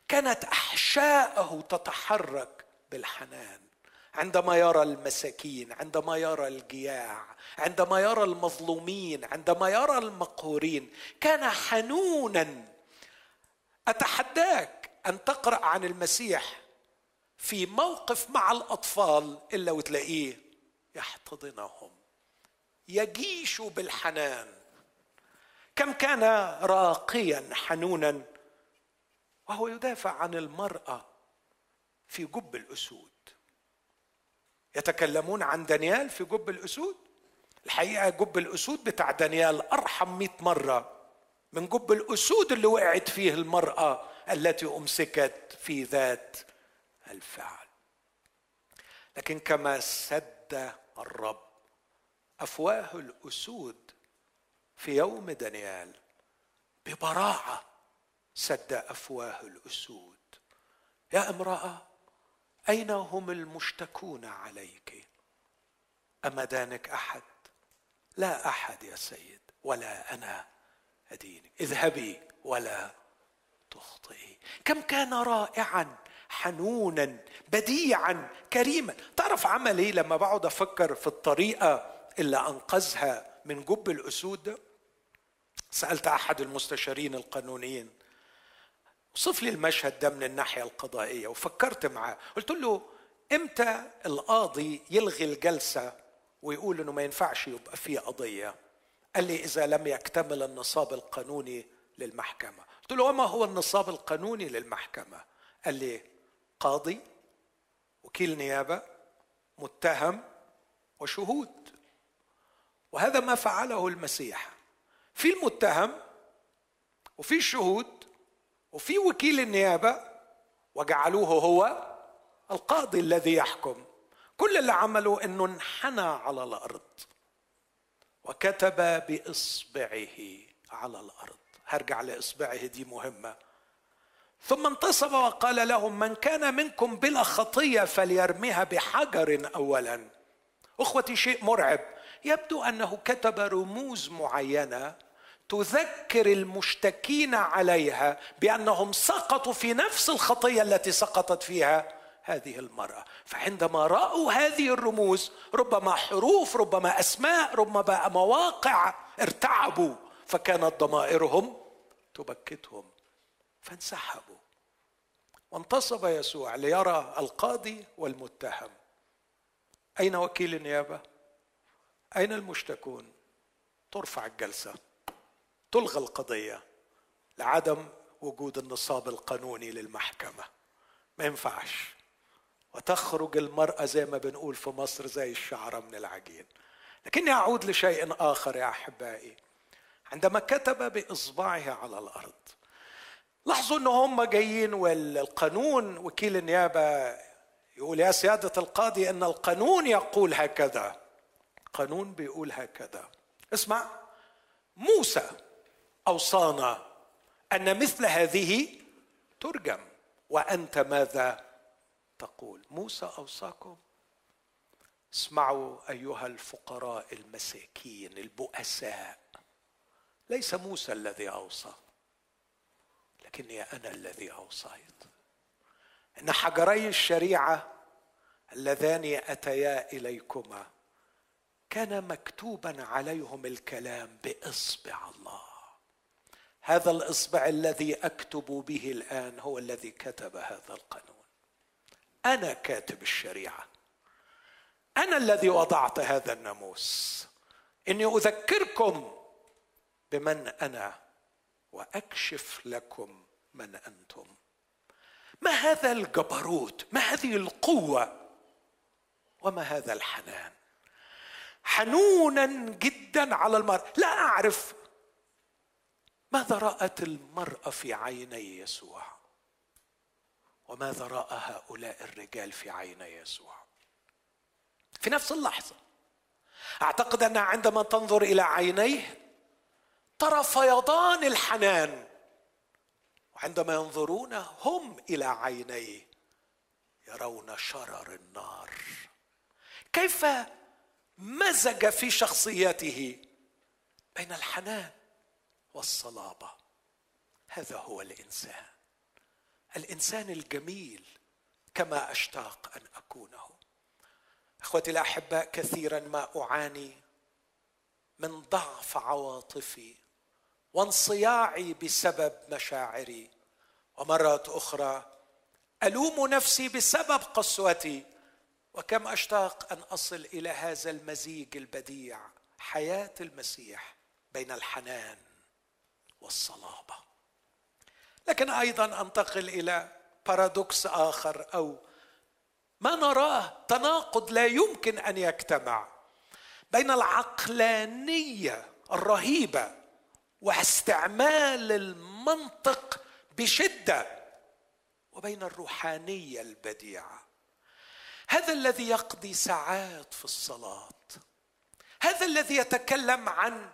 كانت أحشاءه تتحرك بالحنان. عندما يرى المساكين عندما يرى الجياع عندما يرى المظلومين عندما يرى المقهورين كان حنونا. أتحداك أن تقرأ عن المسيح؟ في موقف مع الأطفال إلا وتلاقيه يحتضنهم يجيش بالحنان. كم كان راقيا حنونا وهو يدافع عن المرأة في جب الأسود. يتكلمون عن دانيال في جب الأسود؟ الحقيقة جب الأسود بتاع دانيال أرحم مئة مرة من جب الأسود اللي وقعت فيه المرأة التي أمسكت في ذات الفعل. لكن كما سد الرب أفواه الأسود في يوم دانيال ببراعة سد أفواه الأسود. يا امرأة أين هم المشتكون عليك؟ اما دانك أحد؟ لا أحد يا سيد ولا أنا أدينك. اذهبي ولا تخطئي. كم كان رائعا حنونا بديعا كريما. تعرف عمل إيه لما بقعد أفكر في الطريقة اللي أنقذها من جب الأسود؟ سألت أحد المستشارين القانونيين. وصف لي المشهد ده من الناحية القضائية وفكرت معاه. قلت له إمتى القاضي يلغي الجلسة ويقول إنه ما ينفعش يبقى في قضية؟ قال لي إذا لم يكتمل النصاب القانوني للمحكمة. قلت له وما هو النصاب القانوني للمحكمة؟ قال لي قاضي وكيل نيابة متهم وشهود. وهذا ما فعله المسيح. في المتهم وفي الشهود وفي وكيل النيابة وجعلوه هو القاضي الذي يحكم. كل اللي عمله إنه انحنى على الأرض. وكتب بإصبعه على الأرض. هرجع لإصبعه دي مهمة. ثم انتصب وقال لهم من كان منكم بلا خطية فليرميها بحجر اولا. إخوتي شيء مرعب. يبدو أنه كتب رموز معينة تذكر المشتكين عليها بأنهم سقطوا في نفس الخطية التي سقطت فيها هذه المرأة. فعندما رأوا هذه الرموز ربما حروف ربما أسماء ربما مواقع ارتعبوا فكانت ضمائرهم تبكتهم. فانسحبوا. وانتصب يسوع ليرى القاضي والمتهم. أين وكيل النيابة؟ أين المشتكون؟ ترفع الجلسة. تلغى القضية لعدم وجود النصاب القانوني للمحكمة. ما ينفعش. وتخرج المرأة زي ما بنقول في مصر زي الشعرة من العجين. لكني أعود لشيء آخر يا أحبائي. عندما كتب بإصبعه على الأرض لاحظوا ان هم جايين والقانون وكيل النيابة يقول يا سيادة القاضي إن القانون يقول هكذا. قانون بيقول هكذا. اسمع. موسى أوصانا أن مثل هذه ترجم. وأنت ماذا تقول؟ موسى أوصاكم. اسمعوا أيها الفقراء المساكين البؤساء. ليس موسى الذي أوصى. لكني أنا الذي أوصيت. إن حجري الشريعة اللذان أتيا إليكما كان مكتوبا عليهم الكلام بإصبع الله. هذا الإصبع الذي أكتب به الآن هو الذي كتب هذا القانون. أنا كاتب الشريعة. أنا الذي وضعت هذا الناموس. إني أذكركم بمن أنا وأكشف لكم من أنتم؟ ما هذا الجبروت؟ ما هذه القوة؟ وما هذا الحنان؟ حنونا جدا على المرأة لا أعرف ماذا رأت المرأة في عيني يسوع؟ وماذا رأى هؤلاء الرجال في عيني يسوع؟ في نفس اللحظة أعتقد أنها عندما تنظر إلى عينيه ترى فيضان الحنان. وعندما ينظرون هم إلى عينيه يرون شرر النار. كيف مزج في شخصيته بين الحنان والصلابة؟ هذا هو الإنسان. الإنسان الجميل كما أشتاق أن أكونه. إخوتي الأحباء كثيرا ما أعاني من ضعف عواطفي وانصياعي بسبب مشاعري. ومرات أخرى ألوم نفسي بسبب قسوتي. وكم أشتاق أن أصل إلى هذا المزيج البديع حياة المسيح بين الحنان والصلابة. لكن أيضا أنتقل إلى بارادوكس آخر أو ما نراه تناقض لا يمكن أن يجتمع بين العقلانية الرهيبة واستعمال المنطق بشدة وبين الروحانية البديعة. هذا الذي يقضي ساعات في الصلاة. هذا الذي يتكلم عن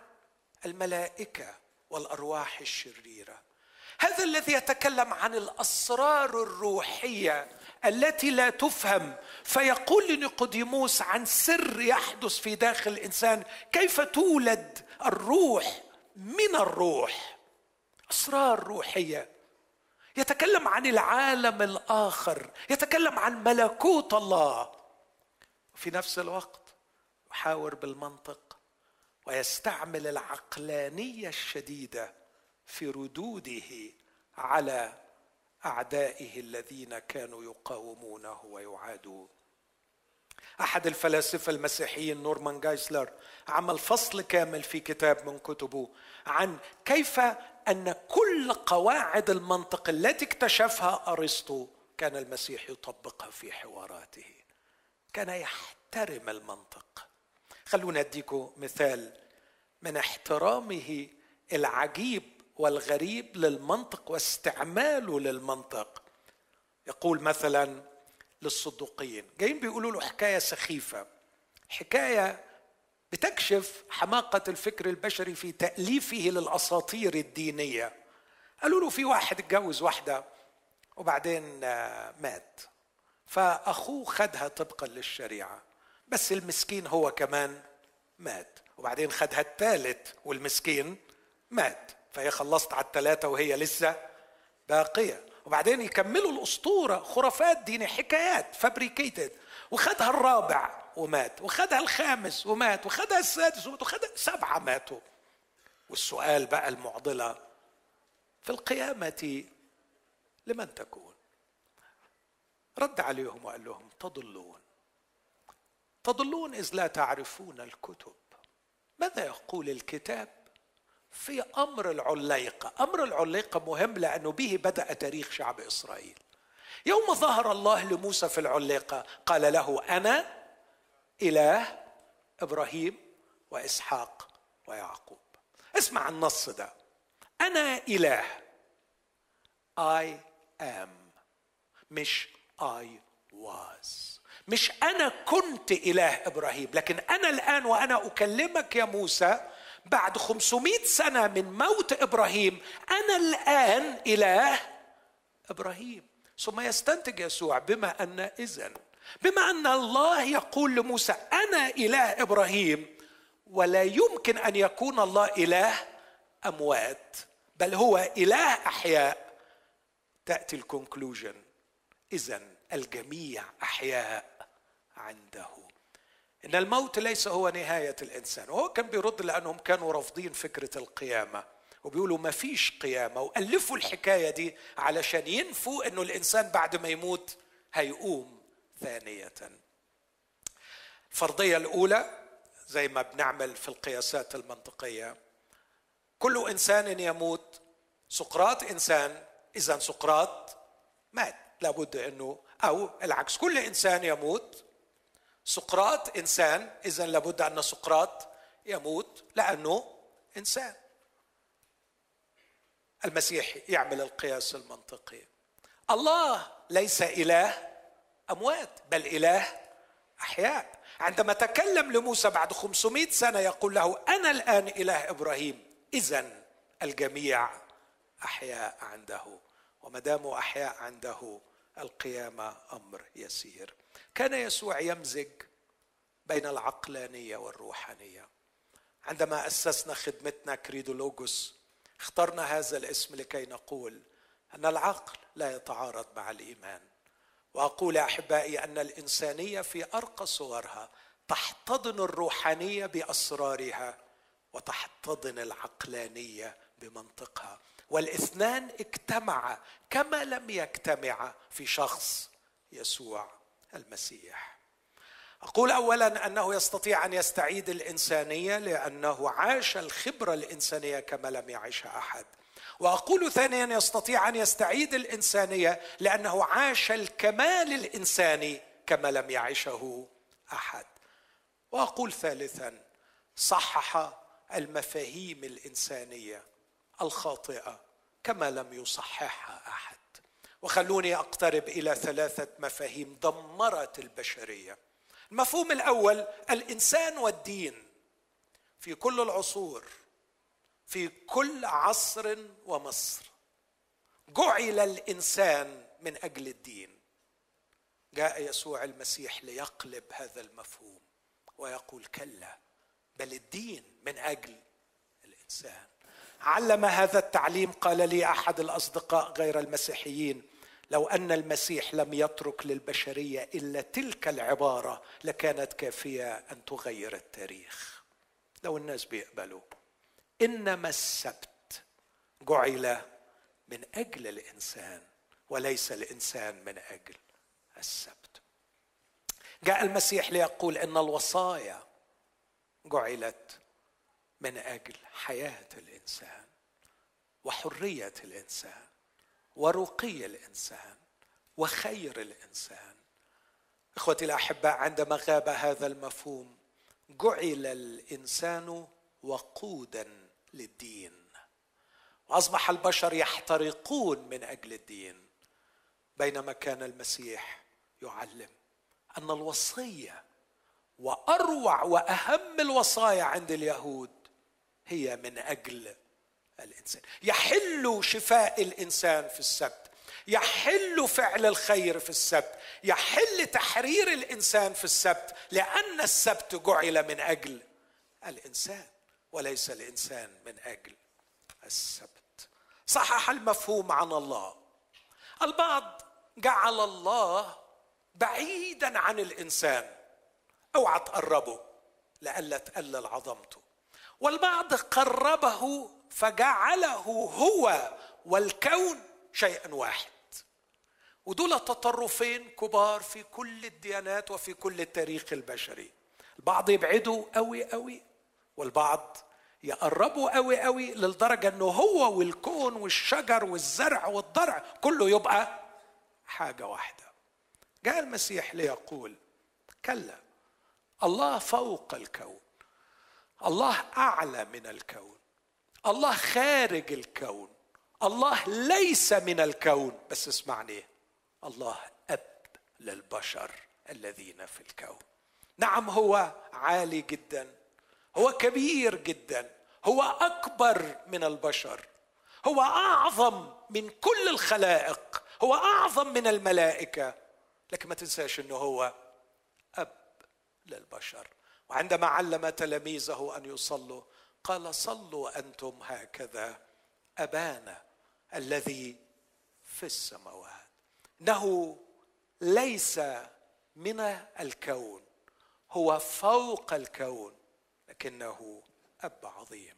الملائكة والأرواح الشريرة. هذا الذي يتكلم عن الأسرار الروحية التي لا تفهم. فيقول لنيقوديموس عن سر يحدث في داخل الإنسان كيف تولد الروح من الروح أسرار روحية. يتكلم عن العالم الآخر يتكلم عن ملكوت الله. في نفس الوقت يحاور بالمنطق ويستعمل العقلانية الشديدة في ردوده على أعدائه الذين كانوا يقاومونه ويعادون أحد الفلاسفة المسيحيين نورمان جايسلر عمل فصل كامل في كتاب من كتبه عن كيف أن كل قواعد المنطق التي اكتشفها أرسطو كان المسيح يطبقها في حواراته. كان يحترم المنطق. خلونا أديكم مثال من احترامه العجيب والغريب للمنطق واستعماله للمنطق. يقول مثلا للصدوقيين. جايين بيقولوا له حكاية سخيفة. حكاية بتكشف حماقة الفكر البشري في تأليفه للأساطير الدينية. قالوا له في واحد اتجوز واحدة وبعدين آه، مات. فأخوه خدها طبقا للشريعة. بس المسكين هو كمان مات. وبعدين خدها الثالث والمسكين مات. فهي خلصت على الثلاثه وهي لسه باقية. وبعدين يكملوا الأسطورة خرافات دينية حكايات فابريكيتد وخدها الرابع ومات وخدها الخامس ومات وخدها السادس ومات وخدها سبعة ماتوا. والسؤال بقى المعضلة في القيامة لمن تكون؟ رد عليهم وقال لهم تضلون. تضلون إذ لا تعرفون الكتب. ماذا يقول الكتاب؟ في أمر العليقة. أمر العليقة مهم لأنه به بدأ تاريخ شعب إسرائيل. يوم ظهر الله لموسى في العليقة قال له أنا إله إبراهيم وإسحاق ويعقوب. اسمع النص ده. أنا إله. I am. مش I was. مش أنا كنت إله إبراهيم لكن أنا الآن وأنا أكلمك يا موسى بعد 500 سنة من موت إبراهيم أنا الآن إله إبراهيم. ثم يستنتج يسوع بما أن اذا بما أن الله يقول لموسى أنا إله إبراهيم ولا يمكن أن يكون الله إله أموات بل هو إله أحياء. تأتي الكونكلوجن اذا الجميع أحياء عنده. إن الموت ليس هو نهاية الإنسان. وهو كان بيرد لأنهم كانوا رافضين فكرة القيامة. وبيقولوا ما فيش قيامة. وألفوا الحكاية دي علشان ينفوا إنه الإنسان بعد ما يموت هيقوم ثانية. الفرضية الأولى زي ما بنعمل في القياسات المنطقية. كل إنسان يموت سقراط إنسان اذا سقراط مات. لابد إنه أو العكس. كل إنسان يموت سقراط إنسان اذا لابد أن سقراط يموت لأنه إنسان. المسيح يعمل القياس المنطقي. الله ليس إله أموات بل إله أحياء. عندما تكلم لموسى بعد 500 سنة يقول له أنا الآن إله إبراهيم اذا الجميع أحياء عنده وما داموا أحياء عنده القيامة أمر يسير. كان يسوع يمزج بين العقلانية والروحانية. عندما أسسنا خدمتنا كريدولوجوس اخترنا هذا الاسم لكي نقول أن العقل لا يتعارض مع الإيمان. وأقول أحبائي أن الإنسانية في أرقى صورها تحتضن الروحانية بأسرارها وتحتضن العقلانية بمنطقها. والإثنان اجتمعا كما لم يجتمعا في شخص يسوع. المسيح. أقول اولا أنه يستطيع أن يستعيد الإنسانية لأنه عاش الخبرة الإنسانية كما لم يعشها أحد. وأقول ثانيا يستطيع أن يستعيد الإنسانية لأنه عاش الكمال الإنساني كما لم يعشه أحد. وأقول ثالثا صحح المفاهيم الإنسانية الخاطئة كما لم يصححها أحد. وخلوني أقترب إلى ثلاثة مفاهيم دمرت البشرية. المفهوم الأول الإنسان والدين في كل العصور في كل عصر ومصر. جعل الإنسان من أجل الدين. جاء يسوع المسيح ليقلب هذا المفهوم ويقول كلا بل الدين من أجل الإنسان. علم هذا التعليم قال لي أحد الأصدقاء غير المسيحيين لو أن المسيح لم يترك للبشرية إلا تلك العبارة لكانت كافية أن تغير التاريخ. لو الناس بيقبلوا إنما السبت جعل من أجل الإنسان وليس الإنسان من أجل السبت. جاء المسيح ليقول إن الوصايا جعلت من أجل حياة الإنسان وحرية الإنسان. ورقي الإنسان وخير الإنسان. إخوتي الاحباء عندما غاب هذا المفهوم جعل الإنسان وقودا للدين. وأصبح البشر يحترقون من أجل الدين بينما كان المسيح يعلم أن الوصية وأروع وأهم الوصايا عند اليهود هي من أجل الإنسان. يحل شفاء الإنسان في السبت. يحل فعل الخير في السبت. يحل تحرير الإنسان في السبت. لأن السبت جعل من أجل الإنسان وليس الإنسان من أجل السبت. صحح المفهوم عن الله. البعض جعل الله بعيدا عن الإنسان. أوعى تقربه لئلا تقلل عظمته. والبعض قربه فجعله هو والكون شيئا واحد. ودول تطرفين كبار في كل الديانات وفي كل التاريخ البشري. البعض يبعدوا قوي قوي والبعض يقربوا قوي قوي للدرجة إنه هو والكون والشجر والزرع والضرع كله يبقى حاجة واحدة. جاء المسيح ليقول كلا الله فوق الكون الله أعلى من الكون الله خارج الكون. الله ليس من الكون. بس اسمعني. الله أب للبشر الذين في الكون. نعم هو عالي جدا. هو كبير جدا. هو أكبر من البشر. هو أعظم من كل الخلائق. هو أعظم من الملائكة. لكن ما تنساش إنه هو أب للبشر. وعندما علم تلاميذه أن يصلوا قال صلوا أنتم هكذا ابانا الذي في السماوات. إنه ليس من الكون هو فوق الكون لكنه أب عظيم.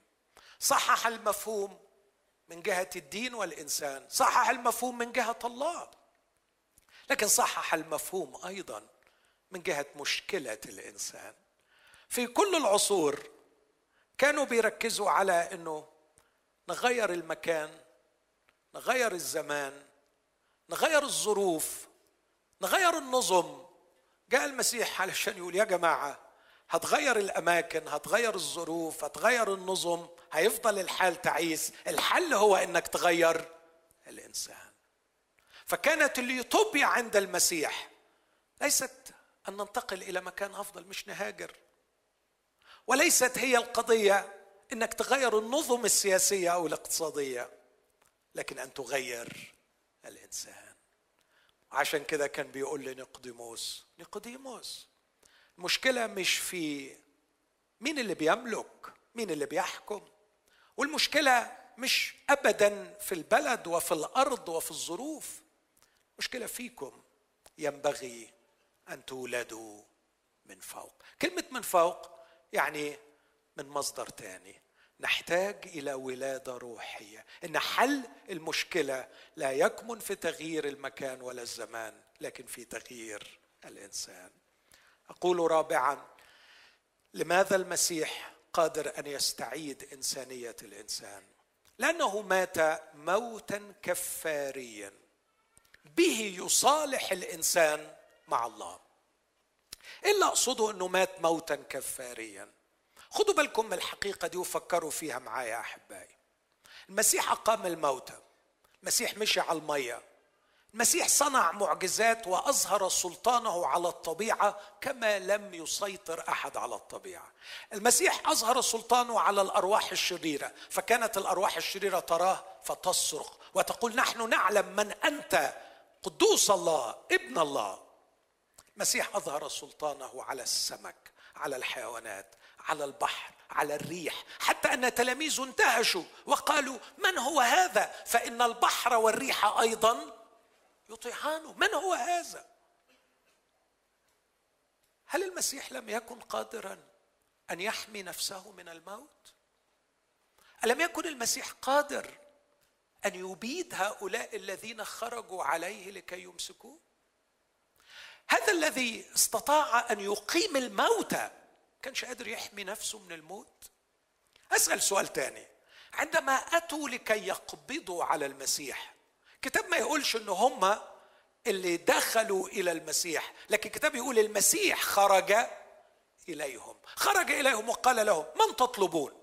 صحح المفهوم من جهة الدين والإنسان صحح المفهوم من جهة الله لكن صحح المفهوم أيضا من جهة مشكلة الإنسان. في كل العصور كانوا بيركزوا على إنه نغير المكان نغير الزمان نغير الظروف نغير النظم. جاء المسيح علشان يقول يا جماعة هتغير الأماكن هتغير الظروف هتغير النظم هيفضل الحال تعيس. الحل هو إنك تغير الإنسان. فكانت اليوتوبيا عند المسيح ليست أن ننتقل إلى مكان أفضل مش نهاجر. وليست هي القضية إنك تغير النظم السياسية أو الاقتصادية لكن أن تغير الإنسان. عشان كده كان بيقول لنقديموس نقديموس المشكلة مش في مين اللي بيملك مين اللي بيحكم والمشكلة مش ابدا في البلد وفي الأرض وفي الظروف. مشكله فيكم ينبغي أن تولدوا من فوق. كلمة من فوق يعني من مصدر تاني. نحتاج إلى ولادة روحية. إن حل المشكلة لا يكمن في تغيير المكان ولا الزمان لكن في تغيير الإنسان. أقول رابعا لماذا المسيح قادر أن يستعيد إنسانية الإنسان؟ لأنه مات موتا كفاريا. به يصالح الإنسان مع الله. إلا أقصده إنه مات موتا كفاريا. خدوا بالكم من الحقيقة دي وفكروا فيها معايا أحبائي. المسيح أقام الموتى. المسيح مشي على الميه المسيح صنع معجزات وأظهر سلطانه على الطبيعة كما لم يسيطر أحد على الطبيعة. المسيح أظهر سلطانه على الأرواح الشريرة، فكانت الأرواح الشريرة تراه فتصرخ وتقول نحن نعلم من أنت. قدوس الله ابن الله. المسيح أظهر سلطانه على السمك على الحيوانات على البحر على الريح. حتى أن تلاميذه انتهشوا وقالوا من هو هذا؟ فإن البحر والريح أيضا يطيعانه من هو هذا؟ هل المسيح لم يكن قادرا أن يحمي نفسه من الموت؟ ألم يكن المسيح قادر أن يبيد هؤلاء الذين خرجوا عليه لكي يمسكوه؟ هذا الذي استطاع أن يقيم الموتى كانش قادر يحمي نفسه من الموت؟ أسأل سؤال تاني. عندما أتوا لكي يقبضوا على المسيح كتاب ما يقولش إن هم اللي دخلوا إلى المسيح لكن الكتاب يقول المسيح خرج إليهم. خرج إليهم وقال لهم من تطلبون؟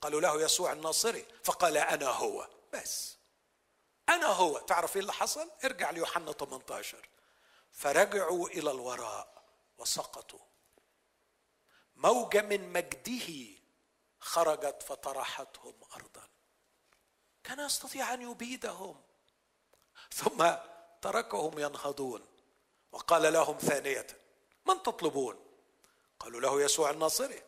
قالوا له يسوع الناصري. فقال أنا هو. بس. أنا هو. تعرف إيه اللي حصل؟ ارجع ليوحنا 18 فرجعوا إلى الوراء وسقطوا. موجة من مجده خرجت فطرحتهم ارضا. كان يستطيع أن يبيدهم. ثم تركهم ينهضون. وقال لهم ثانية من تطلبون؟ قالوا له يسوع الناصري.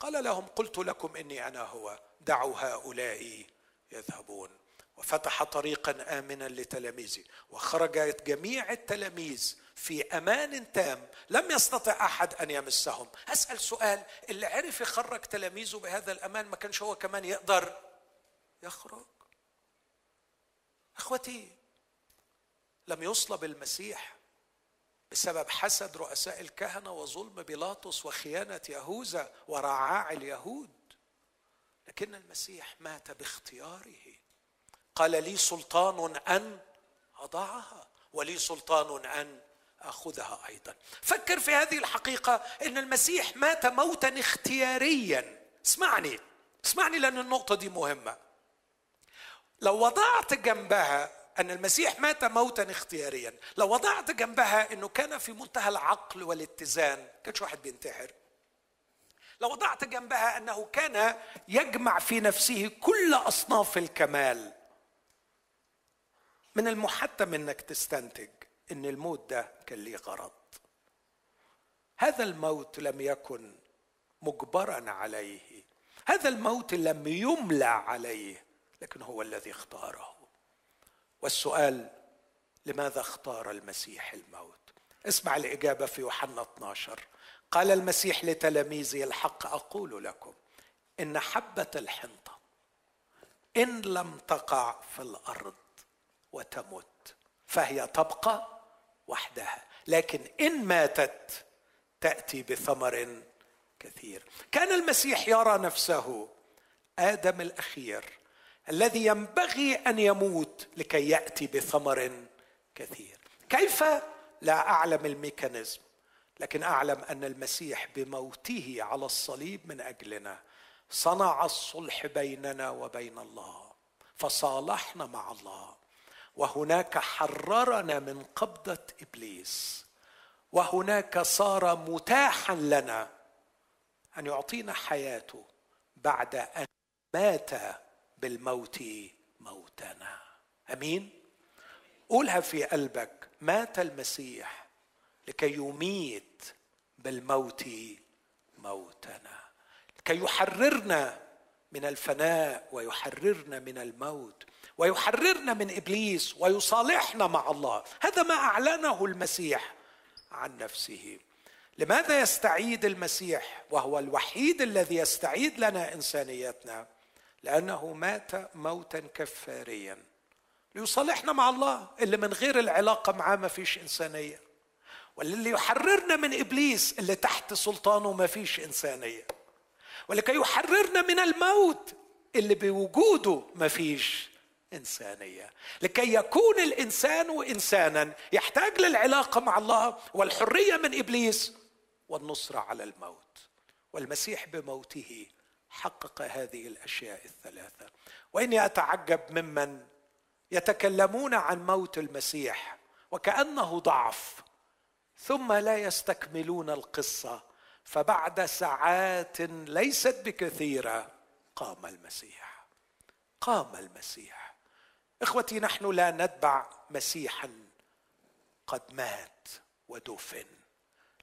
قال لهم قلت لكم إني أنا هو. دعوا هؤلاء يذهبون. وفتح طريقا امنا لتلاميذه وخرجت جميع التلاميذ في أمان تام. لم يستطع أحد أن يمسهم. أسأل سؤال اللي عرف يخرج تلاميذه بهذا الأمان ما كانش هو كمان يقدر يخرج؟ أخوتي لم يصلب المسيح بسبب حسد رؤساء الكهنة وظلم بيلاطس وخيانة يهوذا ورعاع اليهود. لكن المسيح مات باختياره. قال لي سلطان أن أضعها ولي سلطان أن أخذها أيضا. فكر في هذه الحقيقة إن المسيح مات موتا اختياريا. اسمعني اسمعني لأن النقطة دي مهمة. لو وضعت جنبها أن المسيح مات موتا اختياريا لو وضعت جنبها إنه كان في منتهى العقل والاتزان كانش واحد بينتحر. لو وضعت جنبها أنه كان يجمع في نفسه كل أصناف الكمال من المحتم إنك تستنتج إن الموت ده كان ليه غرض. هذا الموت لم يكن مجبرا عليه. هذا الموت لم يملى عليه لكن هو الذي اختاره. والسؤال لماذا اختار المسيح الموت؟ اسمع الإجابة في يوحنا 12 قال المسيح لتلاميذه الحق أقول لكم إن حبة الحنطة إن لم تقع في الأرض وتمت فهي تبقى وحدها. لكن إن ماتت تأتي بثمر كثير. كان المسيح يرى نفسه آدم الأخير الذي ينبغي أن يموت لكي يأتي بثمر كثير. كيف؟ لا أعلم الميكانيزم لكن أعلم أن المسيح بموته على الصليب من أجلنا صنع الصلح بيننا وبين الله فصالحنا مع الله. وهناك حررنا من قبضة إبليس. وهناك صار متاحا لنا أن يعطينا حياته بعد أن مات بالموت موتنا. أمين؟ قولها في قلبك. مات المسيح لكي يميت بالموت موتنا. لكي يحررنا من الفناء ويحررنا من الموت. ويحررنا من إبليس ويصالحنا مع الله. هذا ما أعلنه المسيح عن نفسه. لماذا يستعيد المسيح وهو الوحيد الذي يستعيد لنا إنسانيتنا؟ لأنه مات موتا كفاريا. ليصالحنا مع الله اللي من غير العلاقة معاه ما فيش إنسانية. واللي يحررنا من إبليس اللي تحت سلطانه ما فيش إنسانية. ولكي يحررنا من الموت اللي بوجوده ما فيش إنسانية. لكي يكون الإنسان إنسانا يحتاج للعلاقة مع الله والحرية من إبليس والنصره على الموت. والمسيح بموته حقق هذه الأشياء الثلاثة. وإني أتعجب ممن يتكلمون عن موت المسيح وكأنه ضعف ثم لا يستكملون القصة فبعد ساعات ليست بكثيرة قام المسيح. قام المسيح. إخوتي نحن لا نتبع مسيحا قد مات ودفن.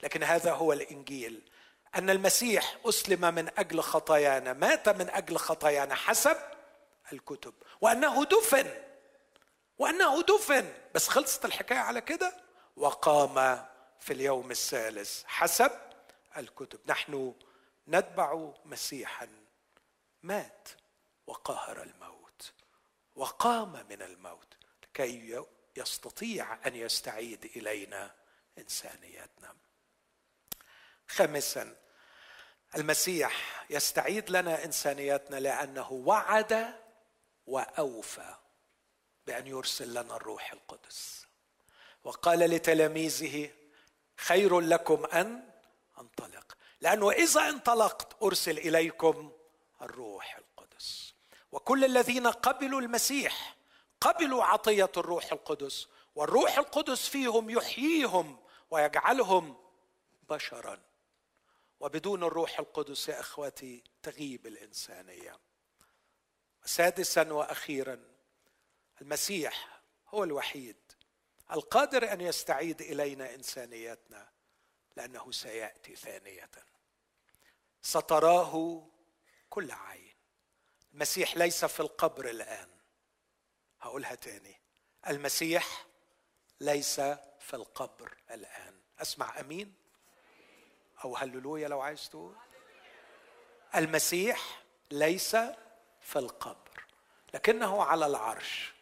لكن هذا هو الإنجيل أن المسيح أسلم من أجل خطايانا مات من أجل خطايانا حسب الكتب وأنه دفن وأنه دفن. بس خلصت الحكاية على كده؟ وقام في اليوم الثالث حسب الكتب. نحن نتبع مسيحا. مات وقهر الموت. وقام من الموت لكي يستطيع أن يستعيد إلينا انسانيتنا خامسا المسيح يستعيد لنا انسانيتنا لأنه وعد وأوفى بأن يرسل لنا الروح القدس. وقال لتلاميذه خير لكم أن أنطلق لأنه إذا انطلقت أرسل إليكم الروح وكل الذين قبلوا المسيح قبلوا عطية الروح القدس والروح القدس فيهم يحييهم ويجعلهم بشرا. وبدون الروح القدس يا إخوتي تغيب الإنسانية. سادسا وأخيرا المسيح هو الوحيد القادر أن يستعيد إلينا إنسانيتنا لأنه سيأتي ثانية. ستراه كل عين. المسيح ليس في القبر الآن. هقولها تاني. المسيح ليس في القبر الآن. أسمع آمين. أو هللويا لو عايز تقول. المسيح ليس في القبر لكنه على العرش.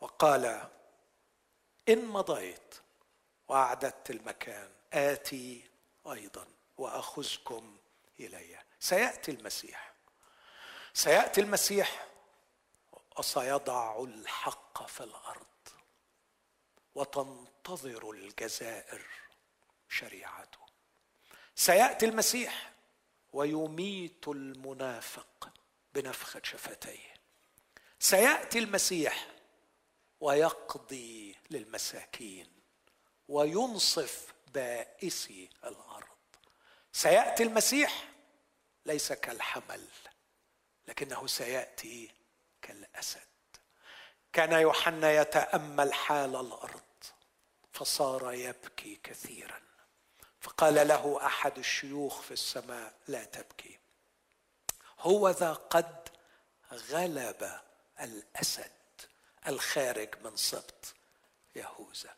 وقال إن مضيت وأعددت المكان آتي أيضا وأخذكم إلي. سيأتي المسيح. سيأتي المسيح. وسيضع الحق في الأرض. وتنتظر الجزائر شريعته. سيأتي المسيح. ويميت المنافق بنفخه شفتيه. سيأتي المسيح. ويقضي للمساكين. وينصف بائسي الأرض. سيأتي المسيح. ليس كالحمل. لكنه سيأتي كالأسد. كان يوحنا يتأمل حال الأرض فصار يبكي كثيرا. فقال له أحد الشيوخ في السماء لا تبكي. هو ذا قد غلب الأسد الخارج من سبط يهوذا.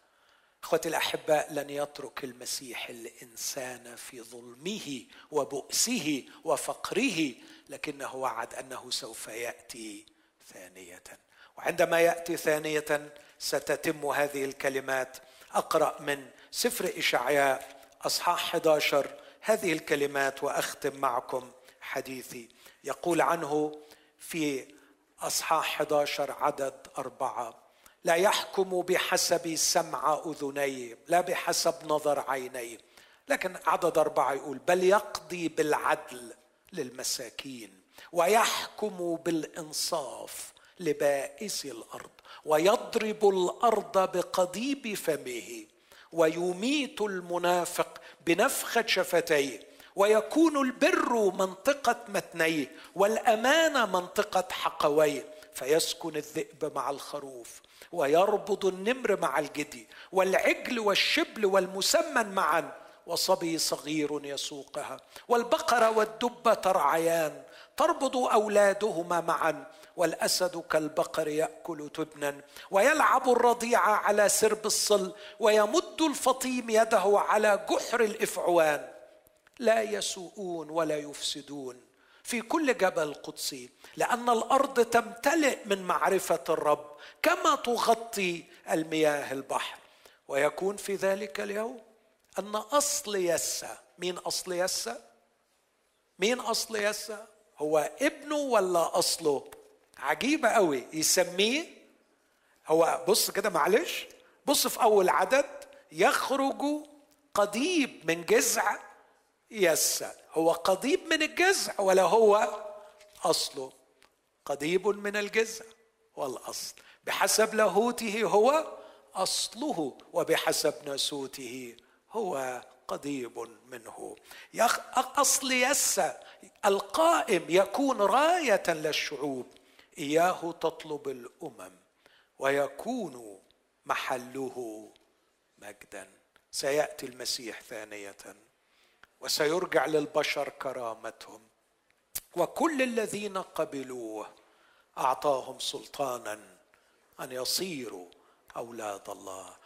إخوتي الأحباء لن يترك المسيح الإنسان في ظلمه وبؤسه وفقره لكنه وعد أنه سوف يأتي ثانية. وعندما يأتي ثانية ستتم هذه الكلمات. أقرأ من سفر إشعياء أصحاح 11 هذه الكلمات وأختم معكم حديثي. يقول عنه في أصحاح 11 عدد أربعة لا يحكم بحسب سمع اذنيه لا بحسب نظر عينيه لكن عدد أربعة يقول بل يقضي بالعدل. للمساكين ويحكم بالإنصاف لبائس الأرض ويضرب الأرض بقضيب فمه ويميت المنافق بنفخه شفتيه ويكون البر منطقة متنيه والامانه منطقة حقويه. فيسكن الذئب مع الخروف ويربض النمر مع الجدي والعجل والشبل والمسمن معا وصبي صغير يسوقها والبقره والدب ترعيان تربض أولادهما معا والأسد كالبقر يأكل تبنا. ويلعب الرضيع على سرب الصل ويمد الفطيم يده على جحر الإفعوان. لا يسوءون ولا يفسدون في كل جبل قدسي لأن الأرض تمتلئ من معرفة الرب كما تغطي المياه البحر. ويكون في ذلك اليوم أن أصل يسا مين أصل يسا؟ مين أصل يسا؟ هو ابنه ولا أصله؟ عجيبة قوي. يسميه هو بص كده معلش بص في أول عدد يخرج قضيب من جذع يسا. هو قضيب من الجذع ولا هو أصله؟ قضيب من الجذع والأصل. بحسب لاهوته هو أصله وبحسب ناسوته هو قضيب منه. أصل يسا القائم يكون راية للشعوب. إياه تطلب الأمم ويكون محله مجدا. سيأتي المسيح ثانية وسيرجع للبشر كرامتهم. وكل الذين قبلوه أعطاهم سلطانا أن يصيروا أولاد الله.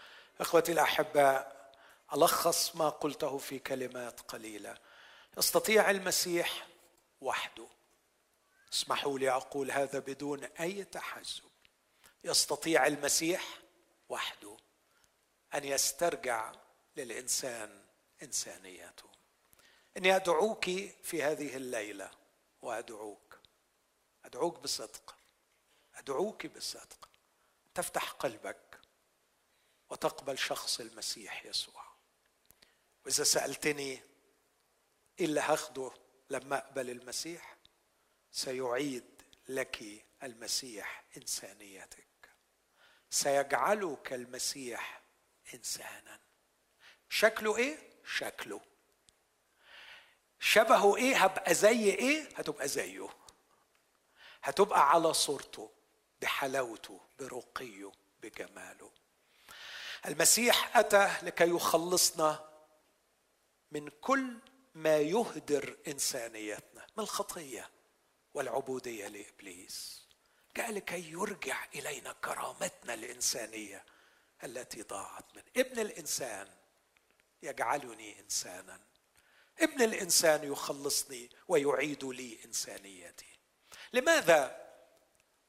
إخوتي الأحباء ألخص ما قلته في كلمات قليلة. يستطيع المسيح وحده. اسمحوا لي أقول هذا بدون أي تحزب. يستطيع المسيح وحده أن يسترجع للإنسان إنسانيته. إني أدعوك في هذه الليلة وأدعوك. أدعوك بصدق. أدعوك بصدق. تفتح قلبك وتقبل شخص المسيح يسوع. وإذا سألتني إيه اللي هاخده لما أقبل المسيح سيعيد لك المسيح إنسانيتك. سيجعلك المسيح إنسانا. شكله إيه؟ شكله. شبهه إيه؟ هبقى زي إيه؟ هتبقى زيه. هتبقى على صورته بحلاوته برقيه بجماله. المسيح أتى لكي يخلصنا من كل ما يهدر إنسانيتنا من الخطية والعبودية لإبليس؟ جاء لكي يرجع إلينا كرامتنا الإنسانية التي ضاعت من ابن الإنسان يجعلني إنسانا. ابن الإنسان يخلصني ويعيد لي إنسانيتي. لماذا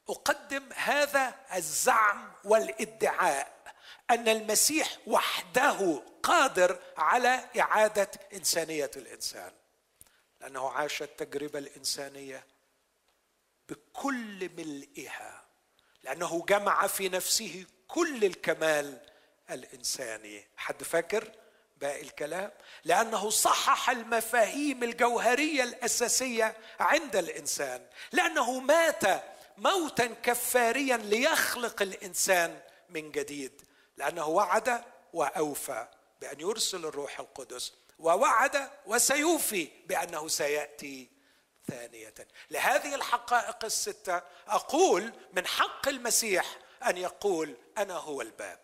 أقدم هذا الزعم والإدعاء؟ أن المسيح وحده قادر على إعادة إنسانية الإنسان. لأنه عاش التجربة الإنسانية بكل ملئها. لأنه جمع في نفسه كل الكمال الإنساني. حد فاكر باقي الكلام؟ لأنه صحح المفاهيم الجوهرية الأساسية عند الإنسان. لأنه مات موتا كفاريا ليخلق الإنسان من جديد. لأنه وعد وأوفى بأن يرسل الروح القدس ووعد وسيوفي بأنه سيأتي ثانية. لهذه الحقائق الستة أقول من حق المسيح أن يقول أنا هو الباب.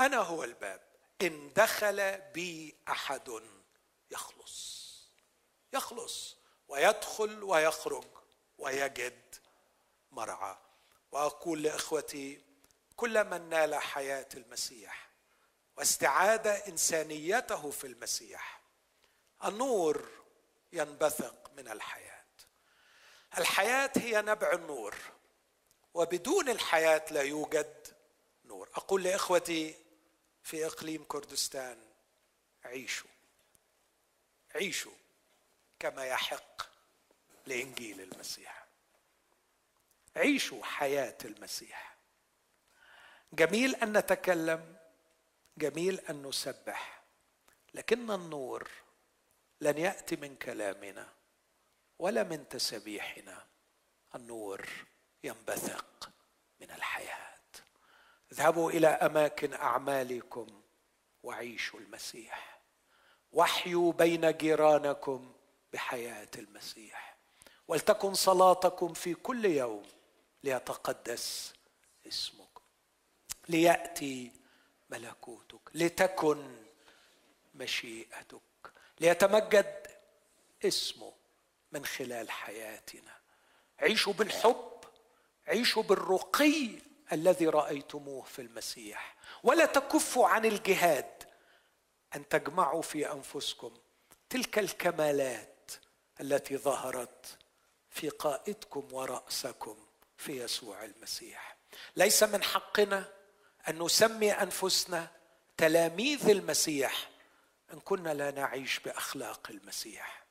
أنا هو الباب. إن دخل بي أحد يخلص. يخلص ويدخل ويخرج ويجد مرعى. وأقول لإخوتي كل من نال حياة المسيح واستعاد إنسانيته في المسيح النور ينبثق من الحياة. الحياة هي نبع النور وبدون الحياة لا يوجد نور. أقول لإخوتي في إقليم كردستان عيشوا عيشوا كما يحق لإنجيل المسيح. عيشوا حياة المسيح. جميل أن نتكلم جميل أن نسبح لكن النور لن يأتي من كلامنا ولا من تسبيحنا. النور ينبثق من الحياة. اذهبوا إلى أماكن أعمالكم وعيشوا المسيح. وحيوا بين جيرانكم بحياة المسيح. ولتكن صلاتكم في كل يوم ليتقدس اسمك ليأتي ملكوتك لتكن مشيئتك ليتمجد اسمه من خلال حياتنا. عيشوا بالحب عيشوا بالرقي الذي رأيتموه في المسيح. ولا تكفوا عن الجهاد أن تجمعوا في أنفسكم تلك الكمالات التي ظهرت في قائدكم ورأسكم في يسوع المسيح. ليس من حقنا أن نسمي أنفسنا تلاميذ المسيح إن كنا لا نعيش بأخلاق المسيح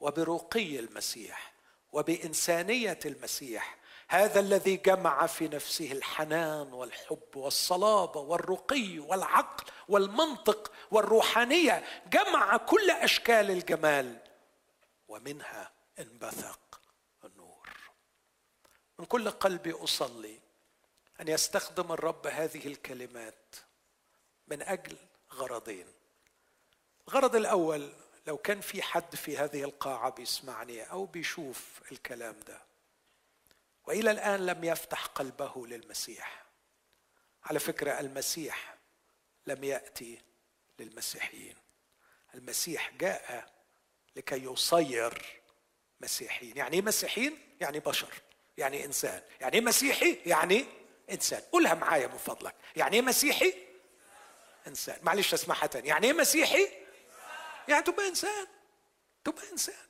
وبرقي المسيح وبإنسانية المسيح. هذا الذي جمع في نفسه الحنان والحب والصلابة والرقي والعقل والمنطق والروحانية جمع كل أشكال الجمال ومنها انبثق النور. من كل قلبي أصلي أن يستخدم الرب هذه الكلمات من أجل غرضين. الغرض الأول لو كان في حد في هذه القاعة بيسمعني أو بيشوف الكلام ده وإلى الآن لم يفتح قلبه للمسيح. على فكرة المسيح لم يأتي للمسيحيين. المسيح جاء لكي يصير مسيحيين. يعني إيه مسيحيين؟ يعني بشر. يعني إنسان. يعني مسيحي؟ يعني إنسان. قولها معايا من فضلك. يعني إيه مسيحي؟ إنسان. معلش أسمعها تاني. يعني إيه مسيحي؟ يعني تبقى إنسان. تبقى إنسان.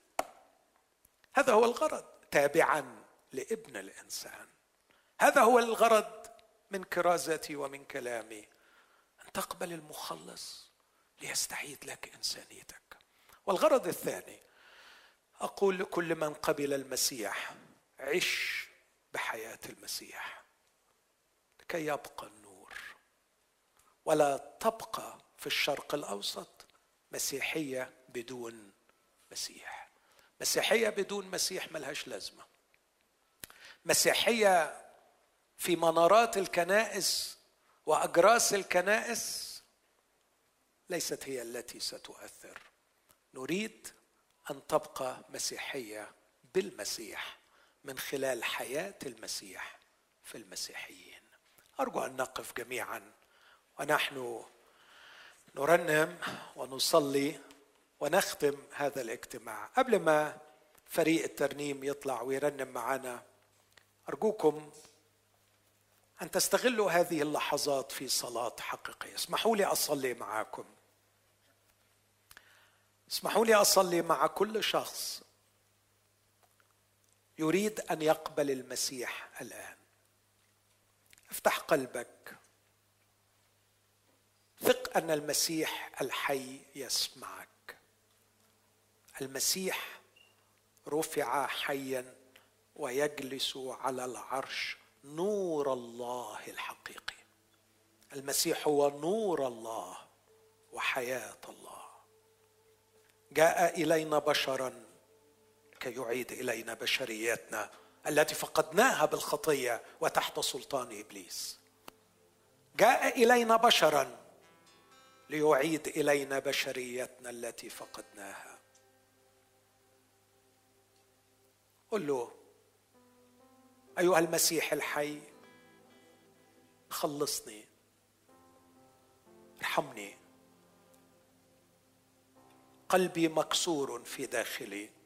هذا هو الغرض. تابعا لابن الإنسان. هذا هو الغرض من كرازتي ومن كلامي. أن تقبل المخلص ليستعيد لك إنسانيتك. والغرض الثاني أقول لكل من قبل المسيح عش بحياة المسيح. لكي يبقى النور. ولا تبقى في الشرق الأوسط مسيحية بدون مسيح. مسيحية بدون مسيح ملهاش لازمة. مسيحية في منارات الكنائس وأجراس الكنائس ليست هي التي ستؤثر. نريد أن تبقى مسيحية بالمسيح من خلال حياة المسيح في المسيحيين. أرجو أن نقف جميعا ونحن نرنم ونصلي ونختم هذا الاجتماع. قبل ما فريق الترنيم يطلع ويرنم معنا أرجوكم أن تستغلوا هذه اللحظات في صلاة حقيقية. اسمحوا لي أصلي معاكم. اسمحوا لي أصلي مع كل شخص يريد أن يقبل المسيح الآن. افتح قلبك. ثق أن المسيح الحي يسمعك. المسيح رفع حيا ويجلس على العرش نور الله الحقيقي. المسيح هو نور الله وحياة الله. جاء إلينا بشرا كي يعيد إلينا بشريتنا التي فقدناها بالخطية وتحت سلطان إبليس. جاء إلينا بشرا ليعيد إلينا بشريتنا التي فقدناها. قل له أيها المسيح الحي خلصني ارحمني. قلبي مكسور في داخلي.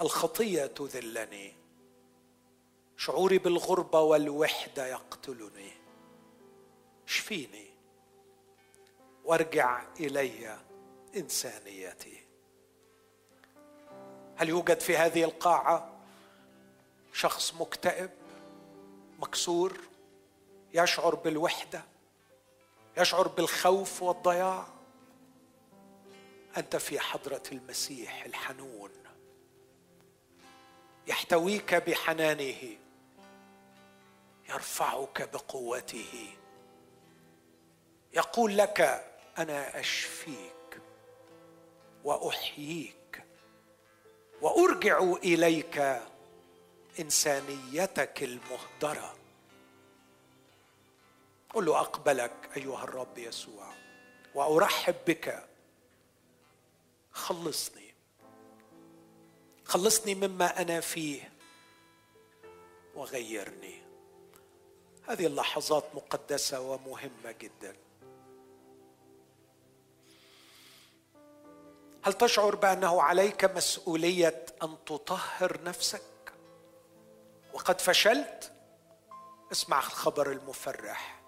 الخطية تذلني. شعوري بالغربة والوحدة يقتلني. اشفيني. وارجع إلي إنسانيتي. هل يوجد في هذه القاعة شخص مكتئب مكسور يشعر بالوحدة يشعر بالخوف والضياع؟ أنت في حضرة المسيح الحنون. يحتويك بحنانه يرفعك بقوته. يقول لك أنا أشفيك وأحييك وأرجع إليك إنسانيتك المهدرة. قل له أقبلك أيها الرب يسوع وأرحب بك. خلصني. خلصني مما أنا فيه وغيرني. هذه اللحظات مقدسة ومهمة جدا. هل تشعر بأنه عليك مسؤولية أن تطهر نفسك؟ وقد فشلت؟ اسمع الخبر المفرح.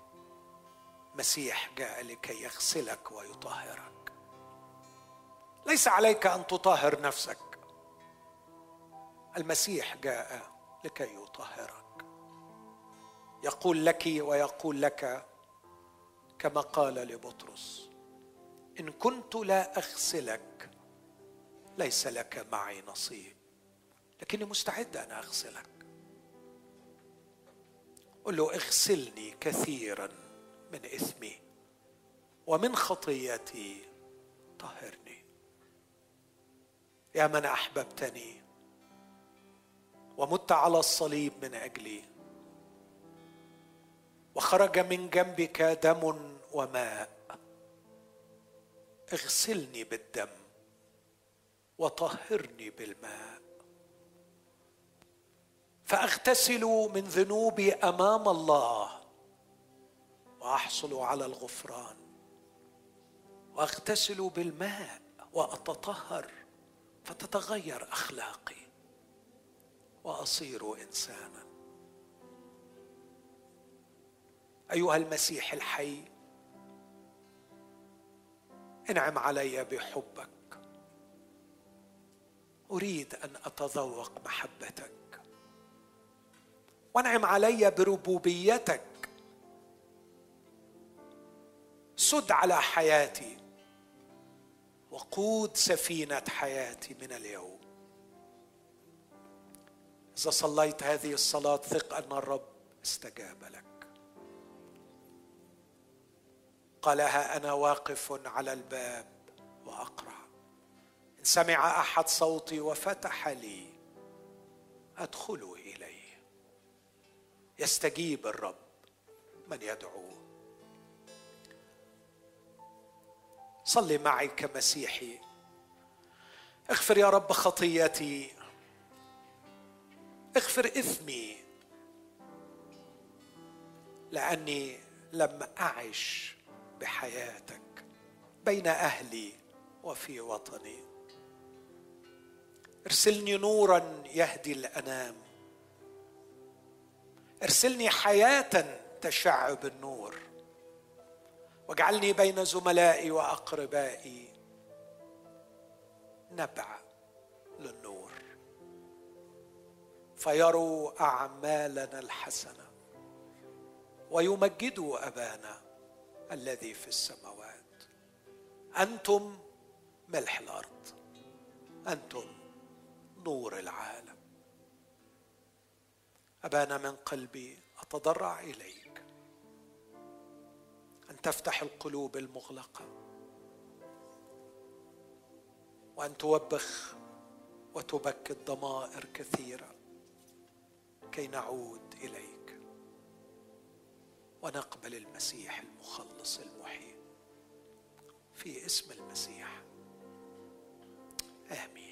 مسيح جاء لكي يغسلك ويطهرك. ليس عليك أن تطهر نفسك. المسيح جاء لكي يطهرك. يقول لك ويقول لك كما قال لبطرس إن كنت لا أغسلك ليس لك معي نصيب لكني مستعد أن أغسلك. قل له اغسلني كثيرا من إثمي ومن خطيتي طهرني. يا من أحببتني ومت على الصليب من أجلي. وخرج من جنبك دم وماء. اغسلني بالدم وطهرني بالماء. فاغتسل من ذنوبي أمام الله وأحصل على الغفران. وأغتسل بالماء وأتطهر فتتغير أخلاقي. وأصير إنسانا. أيها المسيح الحي انعم علي بحبك. أريد أن أتذوق محبتك. وانعم علي بربوبيتك. سد على حياتي وقود سفينة حياتي من اليوم. إذا صليت هذه الصلاة ثق أن الرب استجاب لك. قالها أنا واقف على الباب واقرع إن سمع أحد صوتي وفتح لي أدخل إليه. يستجيب الرب من يدعوه. صلي معي كمسيحي. اغفر يا رب خطيتي. اغفر إثمي. لأني لم أعش بحياتك بين أهلي وفي وطني. ارسلني نورا يهدي الأنام. ارسلني حياة تشع بالنور. واجعلني بين زملائي وأقربائي نبع فيروا أعمالنا الحسنة ويمجدوا أبانا الذي في السماوات. أنتم ملح الأرض أنتم نور العالم. أبانا من قلبي أتضرع إليك. أن تفتح القلوب المغلقة. وأن توبخ وتبكت ضمائر كثيرة. كي نعود إليك. ونقبل المسيح المخلص المحيي. في اسم المسيح. آمين.